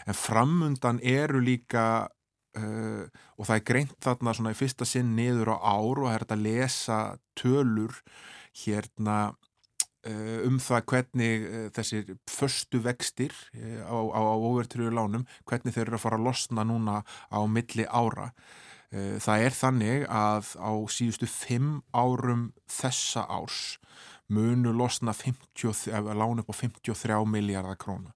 En framundan eru líka uh, og það er greint þarna svona í fyrsta sinn niður á ár og það er þetta að lesa tölur hérna uh, um það hvernig uh, þessir förstu vextir á, á, á overtriður lánum, hvernig þeir eru að fara að losna núna á milli ára. Eh, Það er þannig að á síðustu fimm árum þessa árs munu losna 50, lán upp á 53 miljardar króna.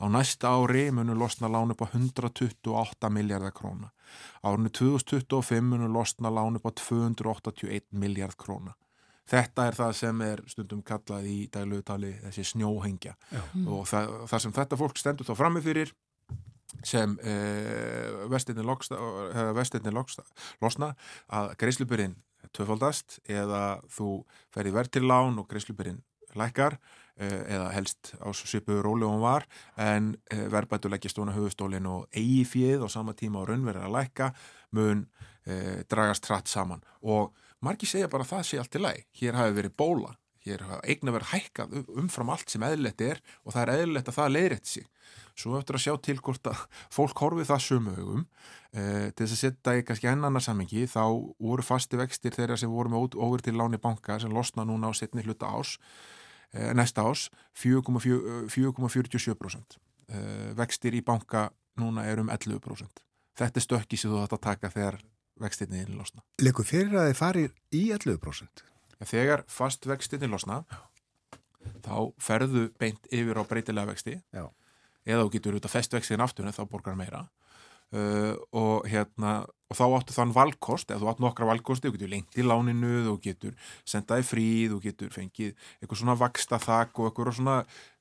Á næsta ári munu losna lán upp á 128 miljardar króna. Árinu 2025 munu losna lán upp á 281 miljard króna. Þetta er það sem er stundum kallað í daglugutali þessi snjóhengja og það, það sem þetta fólk stendur þá frammi fyrir sem uh, vestinni, uh, losna að greiðslubyrinn tvöfaldast eða þú ferði verð til lán og greiðslubyrinn lækkar uh, eða helst á svipuðu róli og hún var en uh, verðbættu leggja stóna höfustólin og eigi fjöð og sama tíma á raunverið að lækka mun uh, dragast trætt saman. Og margir segja bara að það sé allt í læg hér hafi verið bóla hér hafa eigna verið hækkað umfram allt sem eðlilegt er og það er eðlilegt að það leiðrætt sig. Svo eftir að sjá til hvort að fólk horfið það sömu hugum eh, til þess að setja í kannski ennannar samengi þá voru fasti vextir þeirra sem voru með óver til láni banka sem losna núna á setni hluta ás eh, næsta ás 4,47% eh, vextir í banka núna er um 11% þetta er stökki sem þú ætti að taka þegar vextirni losna. Lekur fyrir að þið farir í 11%? En þegar fast vextinni losna þá ferðu beint yfir á breytilega vexti. Já. eða þú getur út að fest vextin aftur en þá borgar meira. Uh, og hérna og þá áttu þann valkost, eða þú átt nokkra valkosti þú getur lengt í láninu, þú getur sendaði frí, þú getur fengið eitthvað svona vaksta þak og eitthvað svona,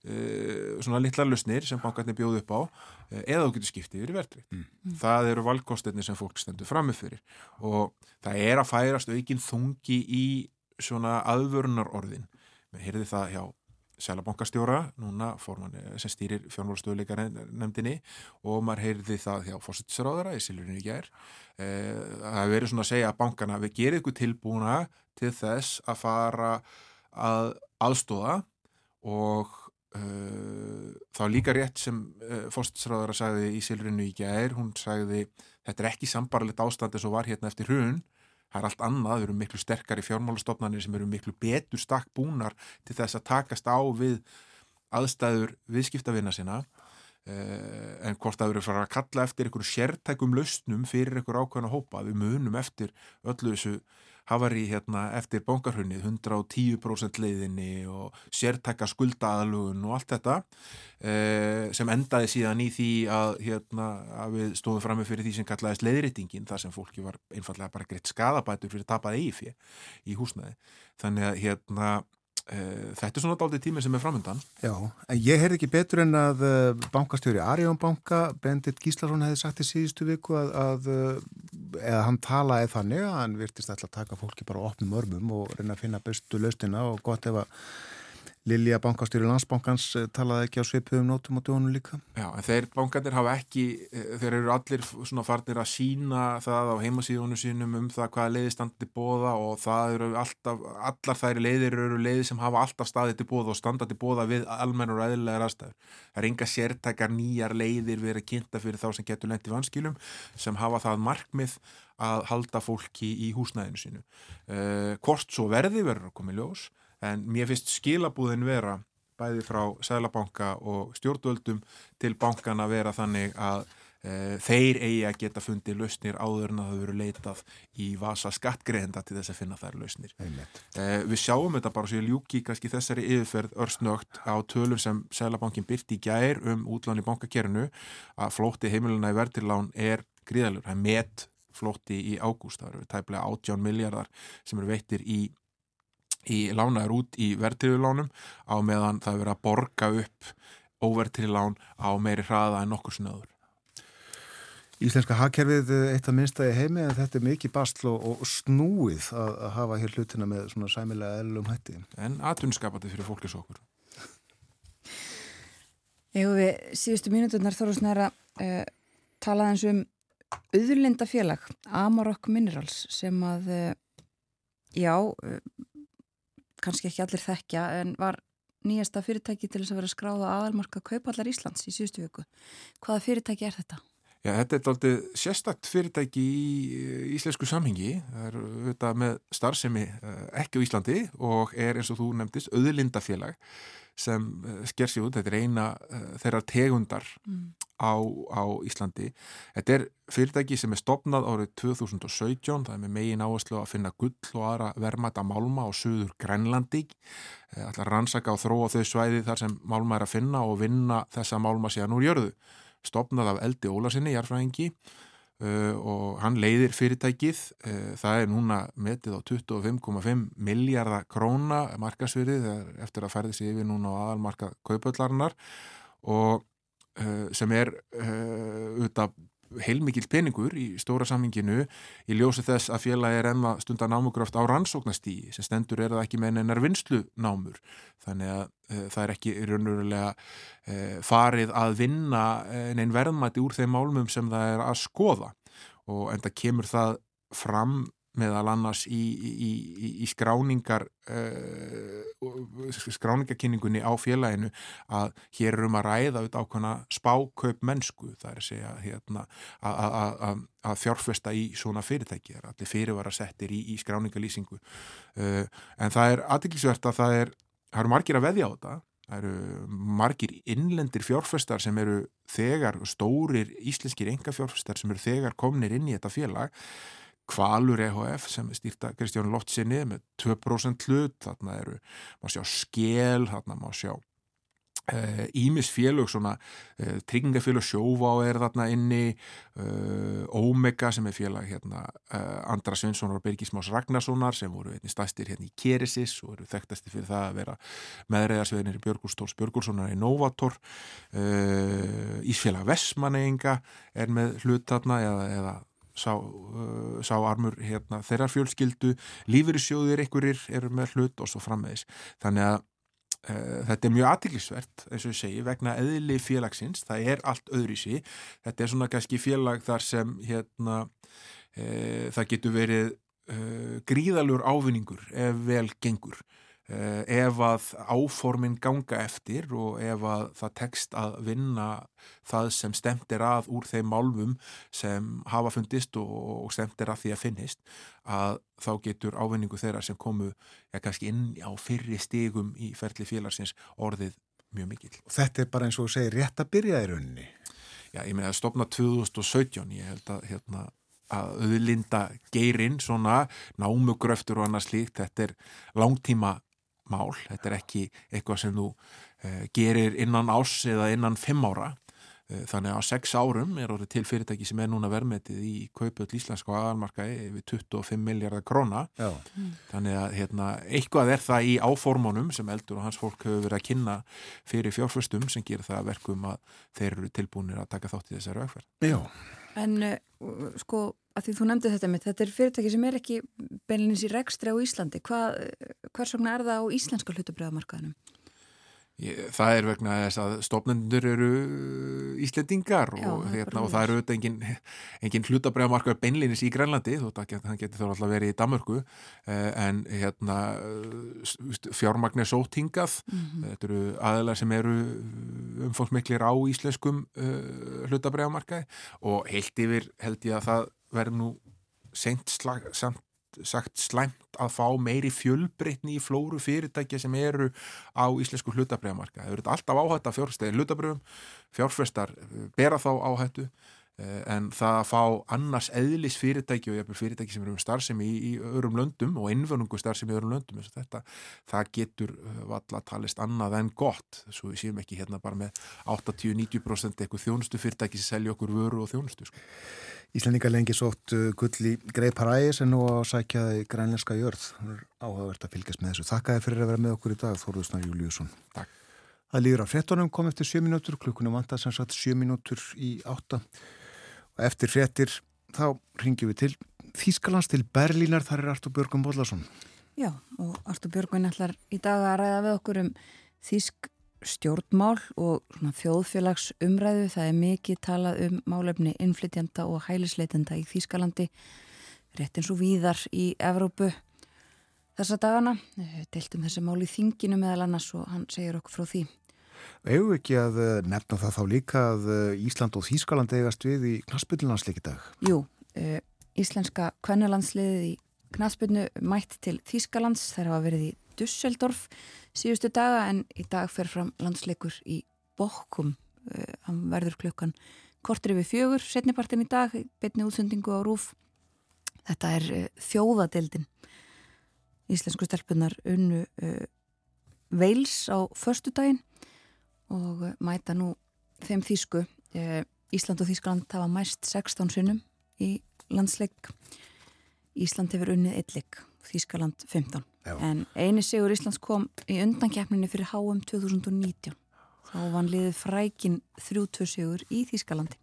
uh, svona litla lusnir sem bankarnir bjóðu upp á uh, eða þú getur skiptið yfir verðri Mm. það eru valkostinni sem fólk stendur frammi fyrir. Og það er að færast aukinn þungi í svona aðvörunar orðin við heyrði það hjá Sælabankastjóra, núna forman eh, sem stýrir fjármálstöðuleikar nefndinni og maður heyrði það hjá fósittisráðara í Silvurinu í gær. Eh, Það hefur verið svona að segja að bankana við gerum ykkur tilbúna til þess að fara að aðstóða og uh, þá líka rétt sem uh, fósittisráðara sagði í Silvurinu í gær, hún sagði þetta er ekki sambarlegt ástand eins og var hérna eftir hrun það er allt annað, þau eru miklu sterkari fjármálastofnanir sem eru miklu betur stakk búnar til þess að takast á við aðstæður viðskiptavina sinna eh, en hvort það eru fara að kalla eftir einhverju sértækum lausnum fyrir einhverju ákveðna hópa, við munum eftir öllu þessu hafari hérna eftir bankarhunnið, 110% leiðinni og sértæka skuldaaðlugun og allt þetta eh, sem endaði síðan í því að, hérna, að við stóðum frammi fyrir því sem kallaðist leiðréttingin, þar sem fólki var einfallega bara greitt skadabætur fyrir tapað eigi fyrir í húsnæði. Þannig að hérna, þetta er svona daldið tími sem er framöndan. Já, en ég heyrði ekki betur en að uh, bankastjóri Arjón banka, Bendit Gíslason hefði sagt í síðustu viku að, að uh, eða hann talaði þannig að hann virtist alltaf að taka fólki bara opnum örmum og reyna að finna bestu laustina og gott ef að Lilja bankastjóri landsbankans uh, talaði ekki á svipuðum nótum á djónum líka. Já, en þeir bankarnir hafa ekki, eh, þeir eru allir svona farnir að sína það á heimasíðunum sínum um það hvaða leiði standi bóða og það eru alltaf, allar þær leiðir eru leiði sem hafa alltaf staðið til bóða og standa til bóða við almennur og eðlilegar aðstæður. Það er enga sértækar nýjar leiðir verið kynnta fyrir þá sem getur lent í vanskilum sem hafa það markmið að halda fólki í húsnæðinu sínu. Uh, hvort svo verði verður að koma í ljós en mér finnst skilabúðin vera bæði frá Sælabanka og stjórnvöldum til bankana vera þannig að eh, þeir eigi að geta fundið lausnir áður en að það veru leitað í vasa skattgreðenda til þess að finna þær lausnir. Eh, við sjáum þetta bara ég ljúki kannski þessari yfirferð örsnögt á tölur sem Sælabankin byrti í gær um útlán í bankakerinu að flótti heimiluna í verðtilán er gríðalur, það er met flótti í ágúst, það eru tæplega 18 miljardar sem eru veittir í í lánaður út í verðtriðulánum á meðan það er verið að borga upp óverðtriðlán á meiri hraða en nokkur snöður. Íslenska hagkerfið eitt að minnsta í heimi en þetta er mikið bastl og, og snúið að, að hafa hér hlutina með svona sæmilega eðlum hætti. En atvinnskapandi fyrir fólkis okkur. Egu við síðustu mínuturnar þóru snæra uh, talaði eins um auðlindafélag Amarok Minerals sem að uh, já uh, kannski ekki allir þekkja en var nýjasta fyrirtæki til þess að vera skráða aðalmarka kaupallar Íslands í síðustu viku. Hvaða fyrirtæki er þetta? Já, þetta er aldrei sérstakt fyrirtæki í íslensku samhengi. Það er auðvitað með starfsemi eh, ekki á Íslandi og er eins og þú nefndist auðlindafélag sem eh, sker sig út. Þetta er eina eh, þeirra tegundar Mm. Á, á Íslandi. Þetta er fyrirtæki sem er stopnað árið 2017, það er með megin áherslu að finna gull og aðra vermæta málma á söður Grænlandi, ætla að rannsaka og þróa þau svæði þar sem málma er að finna og vinna þessa málma síðan úr jörðu. Stopnað af Eldi Ólarsinni, jarfræðingi, Uh, og hann leiðir fyrirtækið uh, það er núna metið á 25,5 miljardar króna markasvirði þegar eftir að færði sig yfir núna á aðalmarka kaupöllarnar og sem er auðvitað heilmikil peningur í stóra saminginu í ljósi þess að félagi er enna stundan námugröft á rannsóknastíi sem stendur er það ekki með einar vinslu námur þannig að uh, það er ekki raunverulega uh, farið að vinna einn verðmæti úr þeim málmum sem það er að skoða. Og enda kemur það fram meðal annars í, í, í, í skráningar uh, skráningarkynningunni á félaginu að hér er um að ræða út ákvæmna spákaup mennsku það er að segja hérna, að- fjárfesta í svona fyrirtæki það er allir fyrirvara settir í, skráningarlýsingu. Uh, en það er aðtiklisvert að það er það eru margir að veðja á þetta. Það eru margir innlendir fjárfestar sem eru þegar stórir íslenskir enga fjárfestar sem eru þegar komnir inn í þetta félag Kvalur EHF sem er stýrta Kristján Lottsinni með 2% hlut, þarna eru, má sjá skél, þarna má sjá Ímis félög, svona uh, tryggingafélög sjóvá er þarna inni, uh, Omega sem er félag hérna, uh, Andra Svenssonar og Birgis Más Ragnarssonar sem voru einnig stæstir hérna í Keresis og eru þekktasti fyrir það að vera meðreiðarsveðinir Björgústóls Björgúrssonar í Novator, uh, Ísfélag Vestmanneginga er með hlut þarna eða, eða sá, uh, sá armur hérna, þeirra fjölskyldu, lífyrirsjóðir einhverjir eru með hlut og svo frammeðis þannig að uh, þetta er mjög aðtiklisvert, eins og ég segi vegna eðli félagsins, það er allt öðru í sí, þetta er svona kannski félag þar sem hérna uh, það getur verið gríðalur ávinningur ef vel gengur ef að áformin ganga eftir og ef að það tekst að vinna það sem stemt er að úr þeim málfum sem hafa fundist og, og stemt er að því að finnist að þá getur ávinningu þeirra sem komu ja, kannski inn á fyrri stigum í ferli félagsins orðið mjög mikill. Og þetta er bara eins og segir rétt að byrja í rauninni. Já, ég meina að stopna 2017, ég held að hérna að auðlinda geirinn svona námugröftur og annað slíkt, þetta er langtíma mál, þetta er ekki eitthvað sem þú uh, gerir innan ás eða innan fimm ára uh, þannig að á sex árum er orðið til fyrirtæki sem er núna verðmetið í kaupöld íslenska aðalmarkaði við 25 miljardar króna Já. þannig að hérna, eitthvað er það í áformunum sem eldur og hans fólk hefur verið að kynna fyrir fjárföstum sem gerir það að verkum að þeir eru tilbúinir að taka þátt í þessari aukverð. Já. En uh, sko, að því þú nefndi þetta mitt, þetta er fyrirtæki sem er ekki beinleins í rekstri á Íslandi. Hvað, hvers vegna er það á íslenska hlutabriðamarkaðinum? Það er vegna þess að stofnendur eru Íslendingar og, Já, það er hérna, og það eru auðvitað engin, engin hlutabræðamarkar beinlinis í Grænlandi þótt að hann getur þá alltaf verið í Danmörku eh, en hérna fjármagnir sótt hingað Mhm. þetta eru aðeinar sem eru umfóksmiklir á íslenskum uh, hlutabræðamarkaði og heilt yfir held ég að það verður nú seint slag, samt sagt slæmt að fá meiri fjölbreytni í flóru fyrirtækja sem eru á íslensku hlutabræðamarka. Það eru alltaf áhætt af fjárfestegi hlutabröðum, fjárfestar eh, bera þá áhættu en það að fá annars eðlis fyrirtæki og jafnvel fyrirtæki sem eru um starfsemi í, í öðrum löndum og innvönungu starfsemi í öðrum löndum eins og þetta, það getur uh, valla talist annað en gott svo við séum ekki hérna bara með 80-90% eitthvað þjónustu fyrirtæki sem selja okkur vöru og þjónustu sko. Íslandingar lengi sótt uh, gull í Greiparæi sem nú á að sækja það í grænlenska jörð. Er áhugavert að fylgjast með þessu. Þakka þið fyrir að vera með okkur í dag, Þórðusnar Júliusson. Takk. Það líður á frettunum, kom eftir 7 mínútur, klukkunum vantað sem sagt 7 mínútur í 8. Og eftir frettir þá ringjum við til Þýskalands til Berlínar, þar er Artur Björgum Bóllarsson. Já, og Artur Björgvin ætlar í dag að ræða við okkur um þýsk stjórnmál og svona þjóðfélags umræðu. Það er mikið talað um málefni innflytjanda og hælisleitenda í Þýskalandi, rétt eins og víðar í Evrópu þessa dagana. Deltum þessi mál í þinginu meðal annars og hann segir okkur frá því. Egu ekki að eh, nefna það þá líka að eh, Ísland og Þýskaland eigast við í knaspillunansleiki dag. Jú, uh, íslenska kvennalandsliðið í knaspinu mætt til Þýskalands. Þær hafa verið í Dusseldorf síðustu daga en í dag fer fram landsleikur í Bokkum uh, hann verður klukkan kortir yfir fjögur, setnipartin í dag betni útsendingu á Rúf þetta er uh, þjóðadeildin. Íslensku stelpunar unnu Veils á förstu daginn og uh, mæta nú þeim þýsku. Uh, Ísland og Þýskaland hafa mæst 16 sinnum í landsleik. Ísland hefur unnið eitthleik Þýskaland 15 Já. en eini sigur Íslands kom í undankeppninni fyrir HM 2019 þá vann liðið frækin 3-2 sigur í Þýskalandi.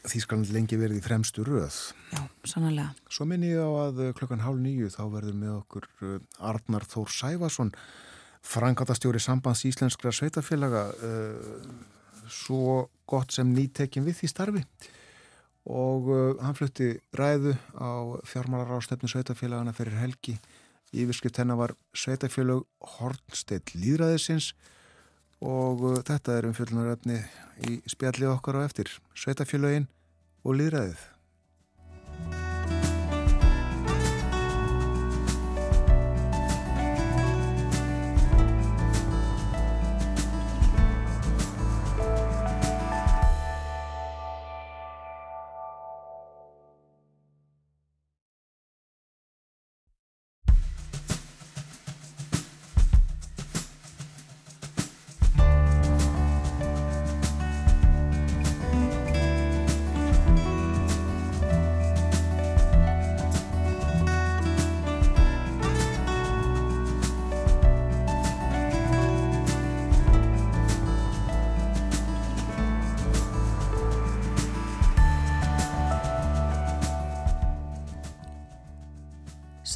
Þýskaland lengi verið í fremstu röð. Já, sannlega Svo minni ég á að eh, klukkan hálf nýju þá verður með okkur eh, Arnar Þór Sæfason, frangatastjóri sambands íslenskra sveitafélaga, uh, svo gott sem nýtekin við því starfi. Og uh, hann flutti ræðu á fjármálarásnefnu sveitafélagana fyrir helgi. Yfirskrift hennar var sveitafélag Hornstedt Lýðræðisins og uh, þetta er um fjölunaröfni í spjallið okkar á eftir. Sveitafélagin og Lýðræðið.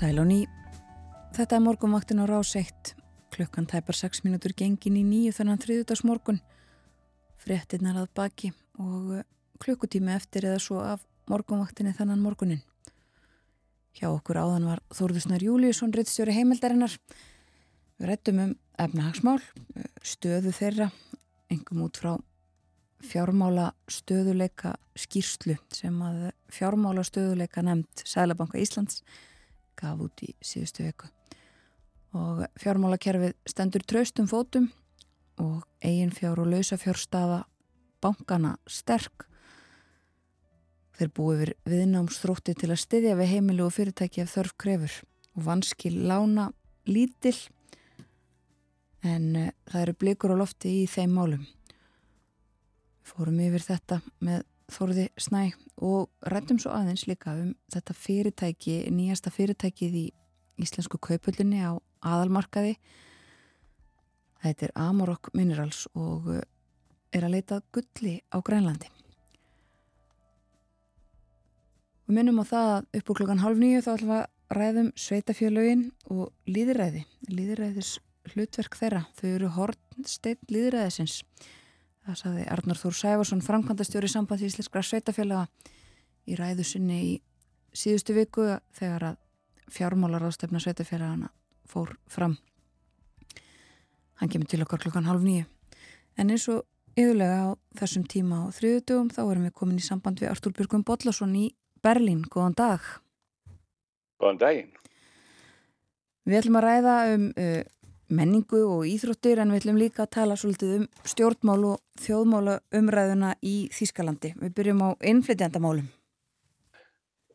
Sæl og ný. Þetta er morgunvaktin á rás 1. Klukkan tæpar 6 mínútur gengin í nýju þannig þriðutags morgun. Fréttinnar að baki og eh, klukkutími eftir eða svo af morgunvaktinni þannan morgunin. Hjá okkur áðan var Þórðusnar Júliusson, rittstjóri heimildarinnar. Við rættum um efnahagsmál, stöðu þeirra, engum út frá fjármála stöðuleika skýrslu sem að fjármála stöðuleika nefnd Sælabanka Íslands gaf út í síðustu veku og fjármálakerfið stendur traustum fótum og eigin fjár og lausa fjárstaða bankana sterk. Þeir búið við viðnámsþrótti til að styðja við heimilu og fyrirtæki ef þörf krefur. Og vanskil lána lítil en uh, það eru blikur á lofti í þeim málum. Fórum yfir þetta með Þorði Snæ og rættum svo aðeins líka um þetta fyrirtæki, nýjasta fyrirtækið í íslensku kaupullinni á aðalmarkaði. Þetta er Amorok Minerals og uh, er að leita gulli á Grænlandi. Við minnum á það að upp úr klokkan halv nýju þá ætlum við að ræðum sveitafjölögin og líðræði. Líðræðis hlutverk þeirra. Þau eru hornsteitt líðræðisins. Það saði Arnar Þór Sæfarsson, framkvæmdastjóri sambandi íslenskra sveitafélaga í ræðu sinni í síðustu viku þegar að fjármálar ástefna sveitafélagana fór fram. Hann kemur til okkar klukkan halv nýju. En eins og yfirlega á þessum tíma á þriðutugum þá erum við komin í samband við Artúr Björgum Bollason í Berlín. Góðan dag. Góðan daginn. Við ætlum að ræða um uh, menningu og íþróttir en við ætlum líka að tala svolítið um stjórnmál og þjóðmála umræðuna í Þýskalandi. Við byrjum á innflytjandamálum.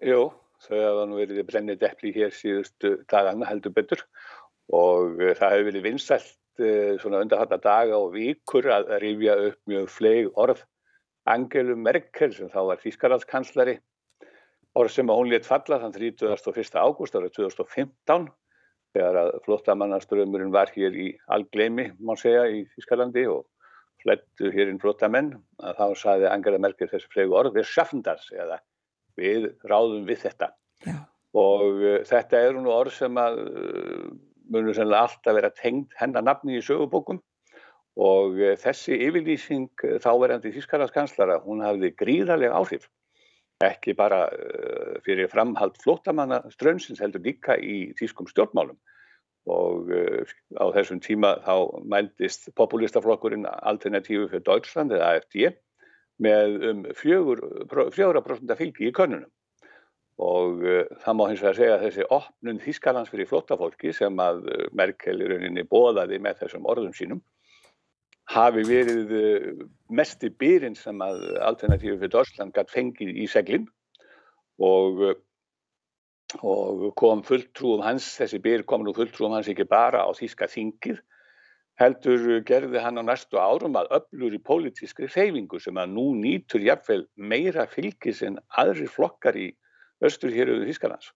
Jú, þau hafa nú verið brennið deppli hér síðustu dagana heldur betur og uh, það hefur verið vinsælt uh, svona undarhatta daga og vikur að rifja upp mjög fleig orð Angelu Merkel sem þá var Þýskalandskanslari orð sem að hún létt falla þann 31. ágúst árið 2015 þegar að flottamannaströmmurinn var hér í algleimi, má segja, í Þýskalandi og flettu hér inn flottamenn að þá saði Angela Merkel þessi flegu orð, við schaffen das eða við ráðum við þetta Já. og uh, þetta eru nú orð sem að uh, munum sennilega alltaf vera tengd hennar nafni í sögubókum. Og uh, þessi yfirlýsing þáverandi Þýskalandskanslara, hún hafði gríðarlega áhrif ekki bara uh, fyrir framhald flótamanna strömsins heldur líka í þýskum stjórnmálum. Og uh, á þessum tíma þá mældist populistaflokkurinn Alternatífu fyrir Deutschland eða AFD með um fjögur, fjögra prosenta fylgi í könnunum. Og uh, það má hins vegar segja að þessi opnun Þýskalands fyrir flótafólki sem að Merkel í rauninni bóðaði með þessum orðum sínum hafi verið uh, mesti byrinn sem að Alternatífu fyrir Deutschland gætt fengið í seglinn og, uh, og kom fulltrúum hans, þessi byr kom nú fulltrúum hans ekki bara á Þýska þingið heldur gerði hann á næstu árum að öflur í pólitískri hreyfingu sem að nú nýtur jafnvel meira fylgis en aðri flokkar í östur hér auðvitað Þýskalands.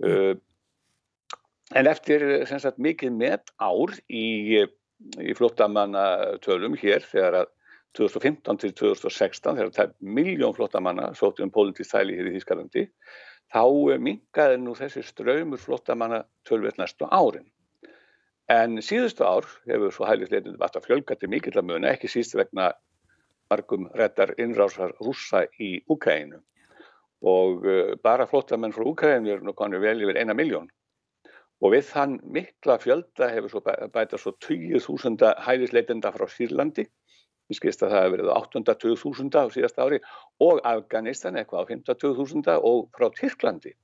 Uh, en eftir sagt mikið met ár í, í flottamanna tölum hér þegar að 2015 til 2016 þegar það er miljón flottamanna sótið um pólitísk þæli hér í Þýskalandi þá mingaði nú þessi ströymur flottamanna tölvöld næstu árin. En síðustu ár hefur svo hælisleitundum alltaf fjölgati mikill að muna, ekki síst vegna margum reddar innrásar rússa í Úkæinu. Og uh, bara flottamenn frá Úkæinu eru nú konur vel yfir eina miljón. Og við þann mikla fjölda hefur svo bæ- bætast svo 20.000 hælisleitenda frá Sýrlandi. Ég skist að það hefur verið 820.000 á síðasta ári og Afganistan eitthvað á 52.000 og frá Tyrklandi.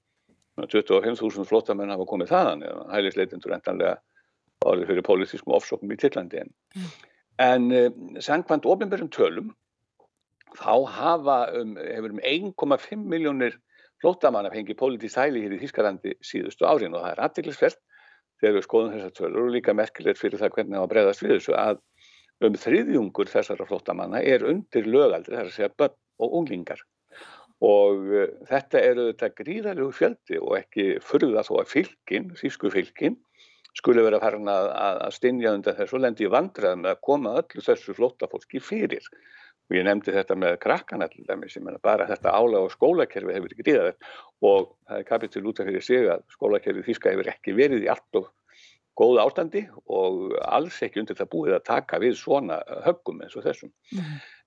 25.000 flottamenn hafa komið þaðan hælisleitendur endanlega orðið fyrir pólitískum ofsóknum í Tyrklandi. En, en uh, sangkvæmt ofinbjörnum tölum þá hafa um, hefur um 1,5 miljónir flóttamanna fengið pólitísk hæli hér í Þýskalandi síðustu árin og það er aðtiklisvert þegar við skoðum þessar tölur og líka merkilegt fyrir það hvernig það var bregðast við þessu að um þriðjungur þessara flóttamanna er undir lögaldri, það er að segja börn og unglingar. Og uh, þetta eru þetta gríðalegu fjöldi og ekki furða þó að fylgin, þýsku fylgin skulle vera farin að, að, stinja undan þessu og lendi í vandræðum með að koma öllu þessu flóttafólki fyrir og ég nefndi þetta með krakkana til dæmis, ég menna bara þetta álag og skólakerfi hefur ekki gríðað og það er kapitul út af fyrir sig að skólakerfi þýska hefur ekki verið í allt og góð ástandi og alls ekki undir það búið að taka við svona höggum eins og þessum.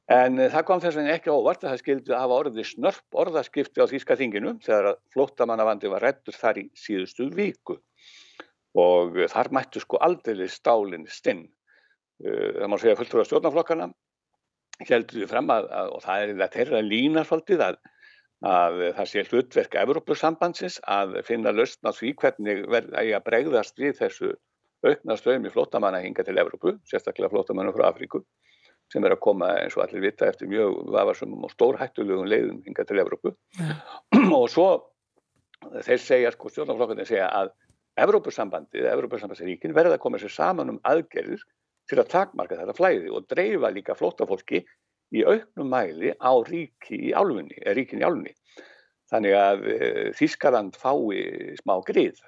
En uh, það kom þess vegna ekki á óvart að það skildi að hafa orðið snörp orðaskipti á Þýska þinginu þegar að flóttamannavandi var rættur þar í síðustu viku og þar mættu sko aldrei stálinn stinn. Uh, það má segja fulltrúa stjórnaflokkana heldur við fram að, að og það er það þeirra lína svolítið að, að það sé hlutverk Evrópusambandsins að finna lausn á því hvernig verða að bregðast við þessu aukna ströymi flótamanna hinga til Evrópu, sérstaklega flótamanna frá Afríku sem er að koma eins og allir vita eftir mjög vafarsumum og stórhættulegum leiðum hinga til Evrópu. Og svo þeir segja, sko stjórnaflokkarnir segja að Evrópusambandið, Evrópusambandsríkin verða að koma sér saman um aðgerðir til að takmarka þetta flæði og dreifa líka flóttafólki í auknum mæli á ríki í álfunni, eða ríkin í álfunni. Þannig að e, Þískaland fái smá grið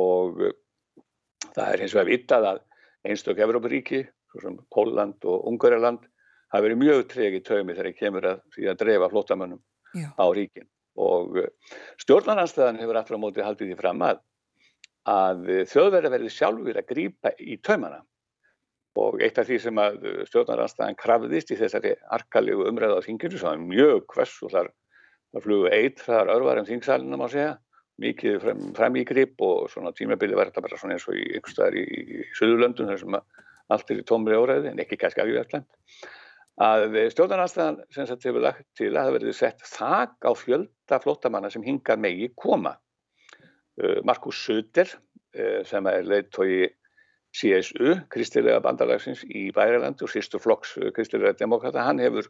og e, það er hins vegar vitað að einstök Evrópuríki, svo sem Póland og Ungverjaland, hafa verið mjög tregi taumi þegar kemur að því að dreifa flóttamönnum Já. á ríkin. Og e, stjórnarnanstæðan hefur aftur á móti haldið því fram að, að þjóðverða verði sjálfur að grípa í taumana og eitt af því sem að stjórnaranstæðan krafðist í þessari arkalegu umræða á þinginu sem var mjög hvers og þar, þar flugu eitt þar örvarum þingsalina má segja mikið fram, framígrip og svona tímabili var þetta bara svona eins og í ykkur staðar í, í Suðurlöndun sem allt er í tómri óræði en ekki kannski afgjörðsland að stjórnaranstæðan sem sagt hefur lagt til að það verði sett þak á fjölda flóttamanna sem hingað megi koma. Uh, Markus Söder uh, sem er leiðtói CSU, Kristilega bandalagsins í Bæriland og sýstu flokks eh, Kristilega demokrata, hann hefur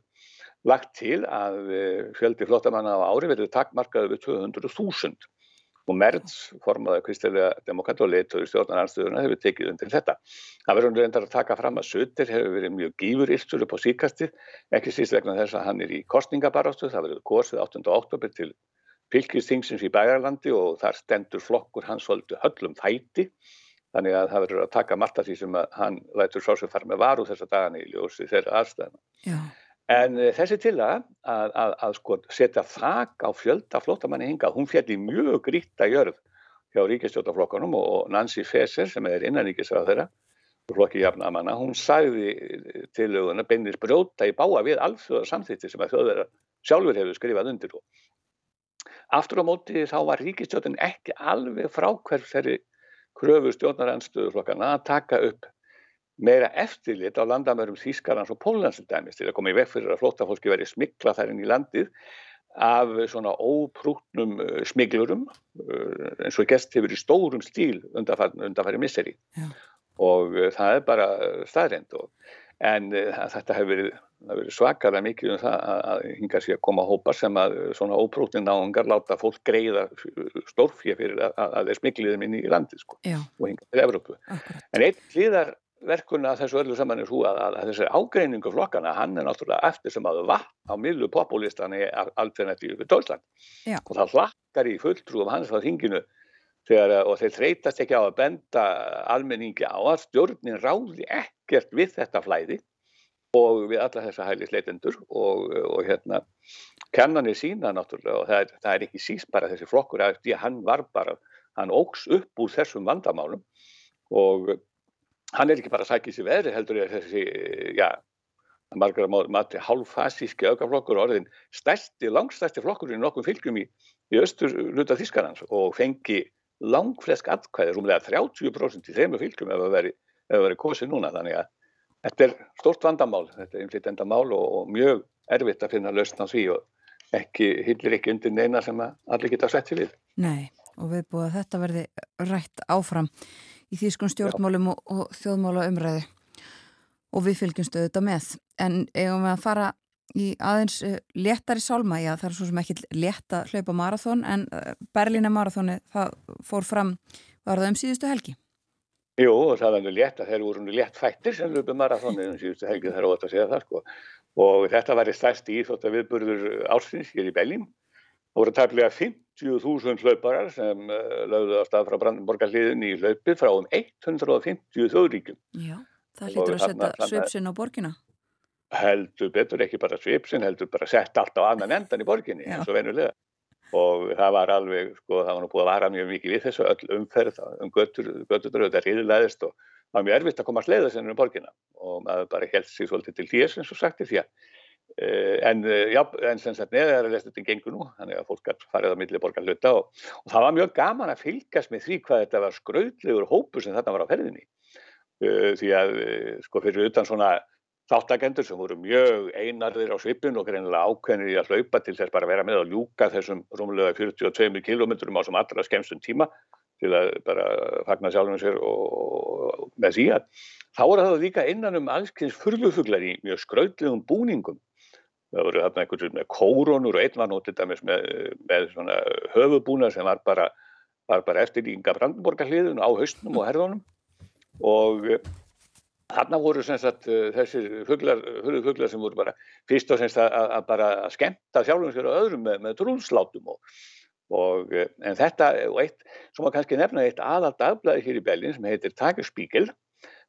lagt til að eh, fjöldi flottamanna á ári verður takkmarkaði við 200.000 og Merz, formaði Kristilega demokrata og leituður stjórnaranstöðuna, hefur tekið undir þetta. Það verður reyndar að taka fram að Sutter hefur verið mjög gífur ylstur upp á síkasti, ekki síst vegna þess að hann er í kostningabarástu, það verður kosið 8. oktober til fylgistingsins í Bægarlandi og þar stendur flokkur hans höllum fæti, þannig að það verður að taka margt af því sem að hann lætur svo sem fara með varu þessa dagana í ljósi þeirra aðstæðana. Já, En eh, þessi tillaga að, að, að sko setja þak á fjölda flóttamanni hingað, hún fjall í mjög gríta jörð hjá ríkistjótaflokkanum og og Nancy Faeser sem er innaníkisrað þeirra flokki jafnamanna, hún sagði tillöguna beinir brjóta í báa við alþjóða samþýtti sem að þjóðverða sjálfur hefur skrifað undir aftur á móti þá var ríkistjótin ekki alveg frákverf þeirri kröfu stjórnarandstöðuflokkana að taka upp meira eftirlit á landamörum Þýskarans og Pólans til að koma í veg fyrir að flóttafólki veri smikla þær inn í landið af svona óprúknum uh, smiglurum uh, eins og gest hefur í stórum stíl undanfæri misseri Já. og uh, það er bara staðreind og, en uh, þetta hefur verið, verið svakalega mikið um það að, að hinga sér að koma hópar sem að uh, svona óprúknin náungar láta fólk greiða stórfjö fyrir að, að, þeir smigliðum inn í landið sko já, og hinga til Evrópu. akkurat. En einn hlýðar verkuna þessu öllu saman er svo að, að, að þessi ágreiningu flokkana, hann er náttúrulega eftir sem að vatn á millu populistan í alternatíu við. Já. Og það hlakkar í fulltrúum hans á þinginu þegar, og þeir þreytast ekki á að benda almenningi á að stjórnin ráði ekkert við þetta flæði og við alla þessa hælisleitendur og, og hérna kennanir sína náttúrulega og það er, það er ekki síst bara þessi flokkur að því að hann var bara, hann óks upp úr þessum vandamálum og hann er ekki bara að sækja sér veðri heldur er þessi, já, að margar að mati hálffasíski aukaflokkur orðin stærsti, langstærsti flokkur í nokkuð fylgjum í, í östur hluta Þískanans og fengi langflesk atkvæði, rúmlega 30% í þeimur fylgjum ef það veri, veri kosið núna, þannig að þetta er stort vandamál, þetta er einflýtenda mál og, og mjög erfitt að finna lausn á því og ekki, hillir ekki undir neina sem allir geta sett til við. Nei, og við búið að þetta verði rætt áfram í þýskum stjórnmálum og, og þjóðmála umræði og við fylgjumst auðvitað með. En eigum við að fara í aðeins uh, léttari sálma, já það er svo sem ekki létt að hlaupa marathón en uh, Berlína marathóni það fór fram, var það um síðustu helgi? Jú, og það var nú létt að þeir voru nú létt fættir sem lupi marathónið um síðustu helgi þar ótt að segja það sko. Og þetta var í stærsti íþótt viðburður ársins hér í Belgím. Það voru tæplega 50.000 hlauparar sem lögðu á stað frá Brandenborgarliðin í hlaupið frá um 150 þjóðríkjum. Já, það Og hlýtur að setja svipsinn á borgina. Heldur betur ekki bara svipsin, heldur bara sett allt á annan endan í borginni Já. eins og venulega. Og það var alveg, sko, það var nú búið að vara mjög mikið við þessu öll umferð um göttur, göttur þetta riðilegðist og það var mjög erfitt að koma að sleiða sinni um borgina og maður bara held sig svolítið til þér eins og sagt er því að Uh, en, uh, já, en sem sagt neðar að þetta gengur nú, þannig að fólk farið á milli borgar hluta og, og það var mjög gaman að fylgjast með því hvað þetta var skrautlegur hópur sem þarna var á ferðinni uh, því að uh, sko fyrir utan svona þáttakendur sem voru mjög einarðir á svipun og greinilega ákveðnir í að hlaupa til þess bara að vera með að ljúka þessum rúmlega 42 kilometrum á sem allra skemmstum tíma til að bara fagna sjálfum sér og, með því að þá voru það líka innan um allskins furðufuglar í mjög skrautlegum búningum. Það voru þarna einhvern með kórónur og einn var nótið dæmis með, með svona höfubúna sem var bara, var bara eftir ynga Brandenborgarliðun á haustnum og herðunum. Og þarna voru sem sagt eh, þessir fuglar sem voru bara fyrst og semst að, að- að bara að skemmta sjálfum sér og öðrum með, með trúlslátum og, og eh, en þetta og eitt, sem var kannski nefna eitt aðal dagblæði hér í Berlín sem heitir Tagesspiegel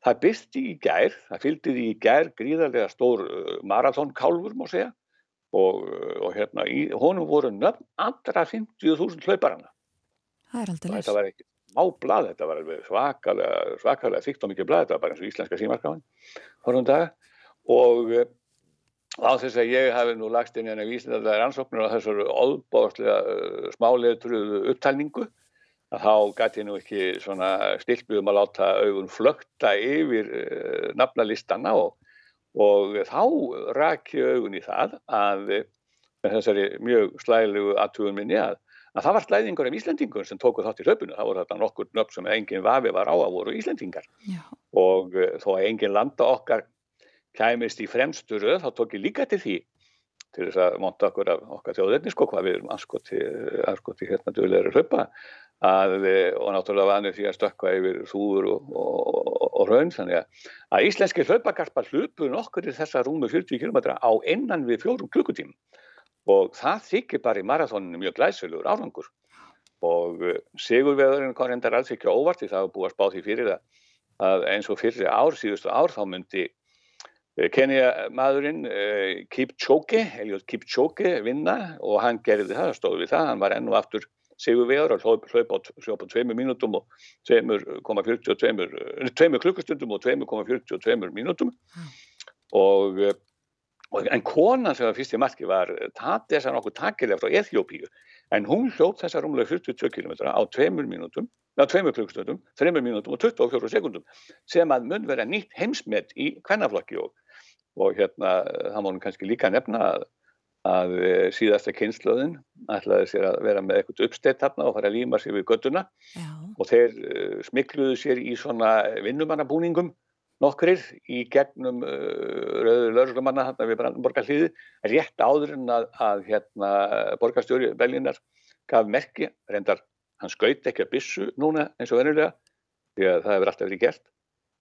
Það byrsti í gær, það fylgdi því í gær gríðarlega stór uh, marathónkálfur má segja og, og hérna í honum voru nöfn allra 50.000 hlauparana. Það er aldrei Og leys. Þetta var ekki á blað, þetta var svakalega, svakalega þykkt og mikið blað, þetta var bara eins og íslenska símarkáin horfum dag og uh, á þess að ég hafi nú lagst inn í henni vísindarlega rannsóknir á þessar óbáðslega uh, smáleitruðu upptalningu þá gæti ég nú ekki mig um að láta augun flökta yfir uh, nafnalistana og, og þá rak ég augun í það að eh, þessari mjög slægilegu aðtugun minni að, að það var slæðingur af Íslendingur sem tóku þátt í hlaupinu. Það voru þetta nokkur nöfn sem engin vafi var á að voru Íslendingar. Já, og uh, þó að engin landa okkar kæmist í fremstu röð, þá tók ég líka til því til þess að monta okkur af okkar þjóðirni sko hvað við erum anskoti, anskoti hérna duðlega hlaupa að, eh, og náttúrulega vanið því að stökkva yfir þúður og, og, og, og raun þannig að, að íslenski hlaupakarpar hlupu nokkur í þessa rúmu 40 km á innan við fjórum klukkutíma og það þykir bara í marathóninu mjög glæsilegur árangur. Og uh, sigurveðurinn kom reyndar alls ekki óvart því það var búið að spá því fyrir það að eins og fyrir ár, síðustu ár þá myndi Kenya maðurinn uh, Kipchoge, Eliot Kipchoge vinna og hann gerði það, stóð við það, hann var enn og aftur sigurvegar og hlaup, hlaup á, hlaup á tveimur mínútum og 2,42 tveimur klukkustundum og 2,42 mínútum. Og, eh, og en konan sem var fyrst í marki var Tatesa nokkuð takilega frá Eþjópíu en hún hljótt þessa rúmlega 42 km á tveimur mínútum á tveimur klukkustundum, þreimur mínútum og 24 sekundum sem að mun vera nýtt heimsmet í kvennaflokki og, og hérna það má nú kannski líka nefna að, að eh, síðasta kynnslöðin ætlaði sér að vera með eitthvað uppsteitt þarna og fara að líma sér við göttuna já, og þeir uh, smikluðu sér í svona vinnumannabúningum nokkrir í gegnum uh, rauður lauruglumanna þarna við Brandenborgarhlíði rétt áður en að, að hérna, borgarstjóri Belginar gaf merki, reyndar hann skaut ekki að byssu núna eins og venjulega því að það hefur alltaf verið gert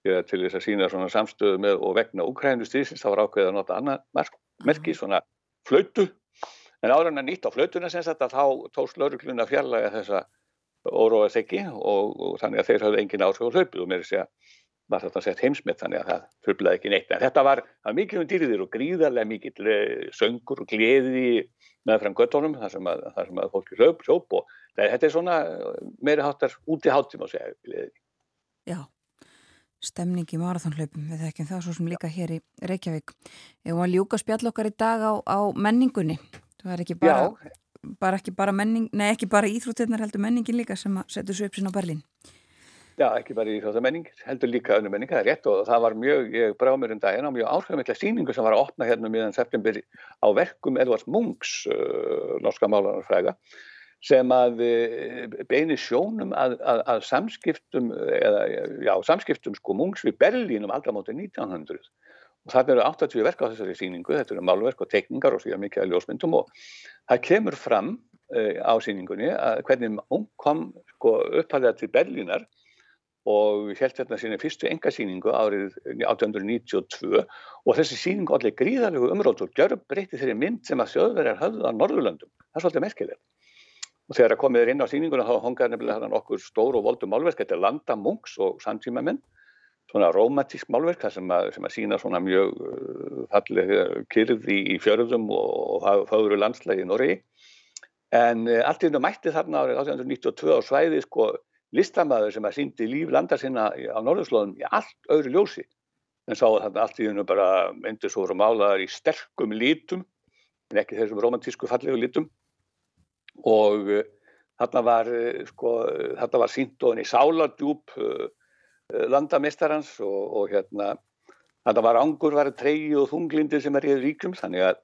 því að til þess að sína svona samstöðu með og vegna Úkrænu strísins þá var ákveðið að nota annað merk, merki, svona flautu. En áður en að nýtt á flautuna sem að þá tókst laurugluna fjarlæga þessa óróa þeggi og, og þannig að þeir hafði engin áhrif á hlaupið og mér sé að var þetta sett heimsmynd þannig að það tröflaði ekki neitt en þetta var, var mikið um dýrðir og gríðarlega mikið söngur og gleði með fram göttunum þar sem að, þar sem að fólki hlaup, hljóp og það, þetta er svona meiri háttar úti hátum að segja gleði. já. Stemning í marathonhlaupum, við þekkjum það svo sem líka hér í Reykjavík. Ef hún ljúka spjall okkar í dag á, á menningunni, það er ekki bara, bara, ekki bara menning, nei ekki bara íþróttirnar heldur menningin líka sem að setja svo upp sín á Berlín. Já, ekki bara í þjóta menning, heldur líka önnum menning, það er rétt og það var mjög, ég brá mér um daginn á mjög áhrifamikla síningu sem var að opna hérna miðan september á verkum Edvards Munks, uh, norska málarfræga, sem að uh, beini sjónum að, að, að samskiptum, eða já, samskiptum sko Munks við Berlín um aldramóti 1900 og það eru 80 verk á þessari síningu, þetta eru málverk og tekningar og síðan mikið að ljósmyndum og það kemur fram uh, á síningunni að hvernig Munk kom sko upphæðið til Berlínar og held hérna sína fyrstu engasýningu árið 1892 og þessi sýningu allir gríðarlegu umrótt og gjör breytti þeirri mynd sem að þjóðverjar höfðu á Norðurlöndum. Það er svolítið merkilegt. Og þegar að komið er inn á sýninguna þá hongaði nefnilega hann okkur stór og voldum málverk, þetta er Landa Munks og samtímamenn, svona romantísk málverk þar sem að, sem að sína svona mjög uh, falleg kyrði í fjörðum og, og fáru landslægi í Noregi. En uh, allt í hennu mætti þarna árið 1892 á svæði sko listamæður sem að síndi líf landa sinna á norðurslóðum í allt öðru ljósi. En sá þarna allt í hennu bara myndir svo málaðar í sterkum lítum, en ekki þessum romantísku fallegu lítum. Og uh, þarna var, uh, sko, þarna var sínt og henni sáladjúp uh, landamestarans og, og hérna, þarna var angur, var treyji og þunglindir sem er í ríkum, þannig að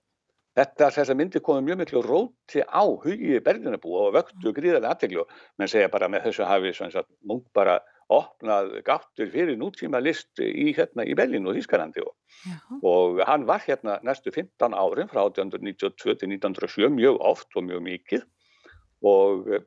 Þetta þess að myndi komið mjög miklu róti á hugi berðinabúa og vöktu gríðarlega aðteglu menn segja bara með þessu hafi mung bara opnað gáttur fyrir nútíma list í hérna í Berlín og Þískalandi og, og hann var hérna næstu 15 árin frá 1892 til 1907 mjög oft og mjög mikið. Og uh,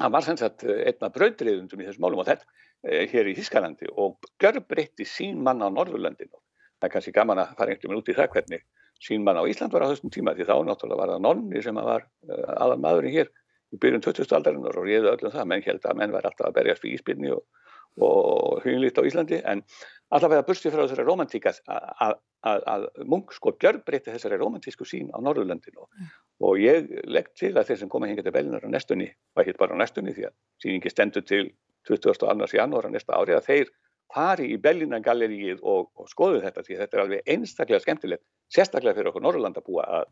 hann var sem sagt einna brautriðundum í þessum málum og þetta uh, hér í Þískalandi og görbreytti sín mann á Norðurlandinu. Það er kannski gaman að fara einhvern veginn út í það hvernig sín mann á Ísland var á þessum tíma því þá náttúrulega var það nonni sem var uh, aðal maðurinn hér í byrjun 20. aldarinnar og réðu öllum það, menn held að menn var alltaf að berjast við íspilni og, og huglinlít á Íslandi en allavega bursti frá þessari romantík að, að, að, að Munk sko gjörbreytti þessari romantísku sín á Norðurlöndinu og, og ég legg til að þeir sem koma hingað til Belginar á nestunni, og ekki bara á nestunni því að síningi stendur til 22. janúar á næsta ári að þeir fari í Berlínagaleríið og, og skoðu þetta því þetta er alveg einstaklega skemmtilegt sérstaklega fyrir okkur Norrlanda búa að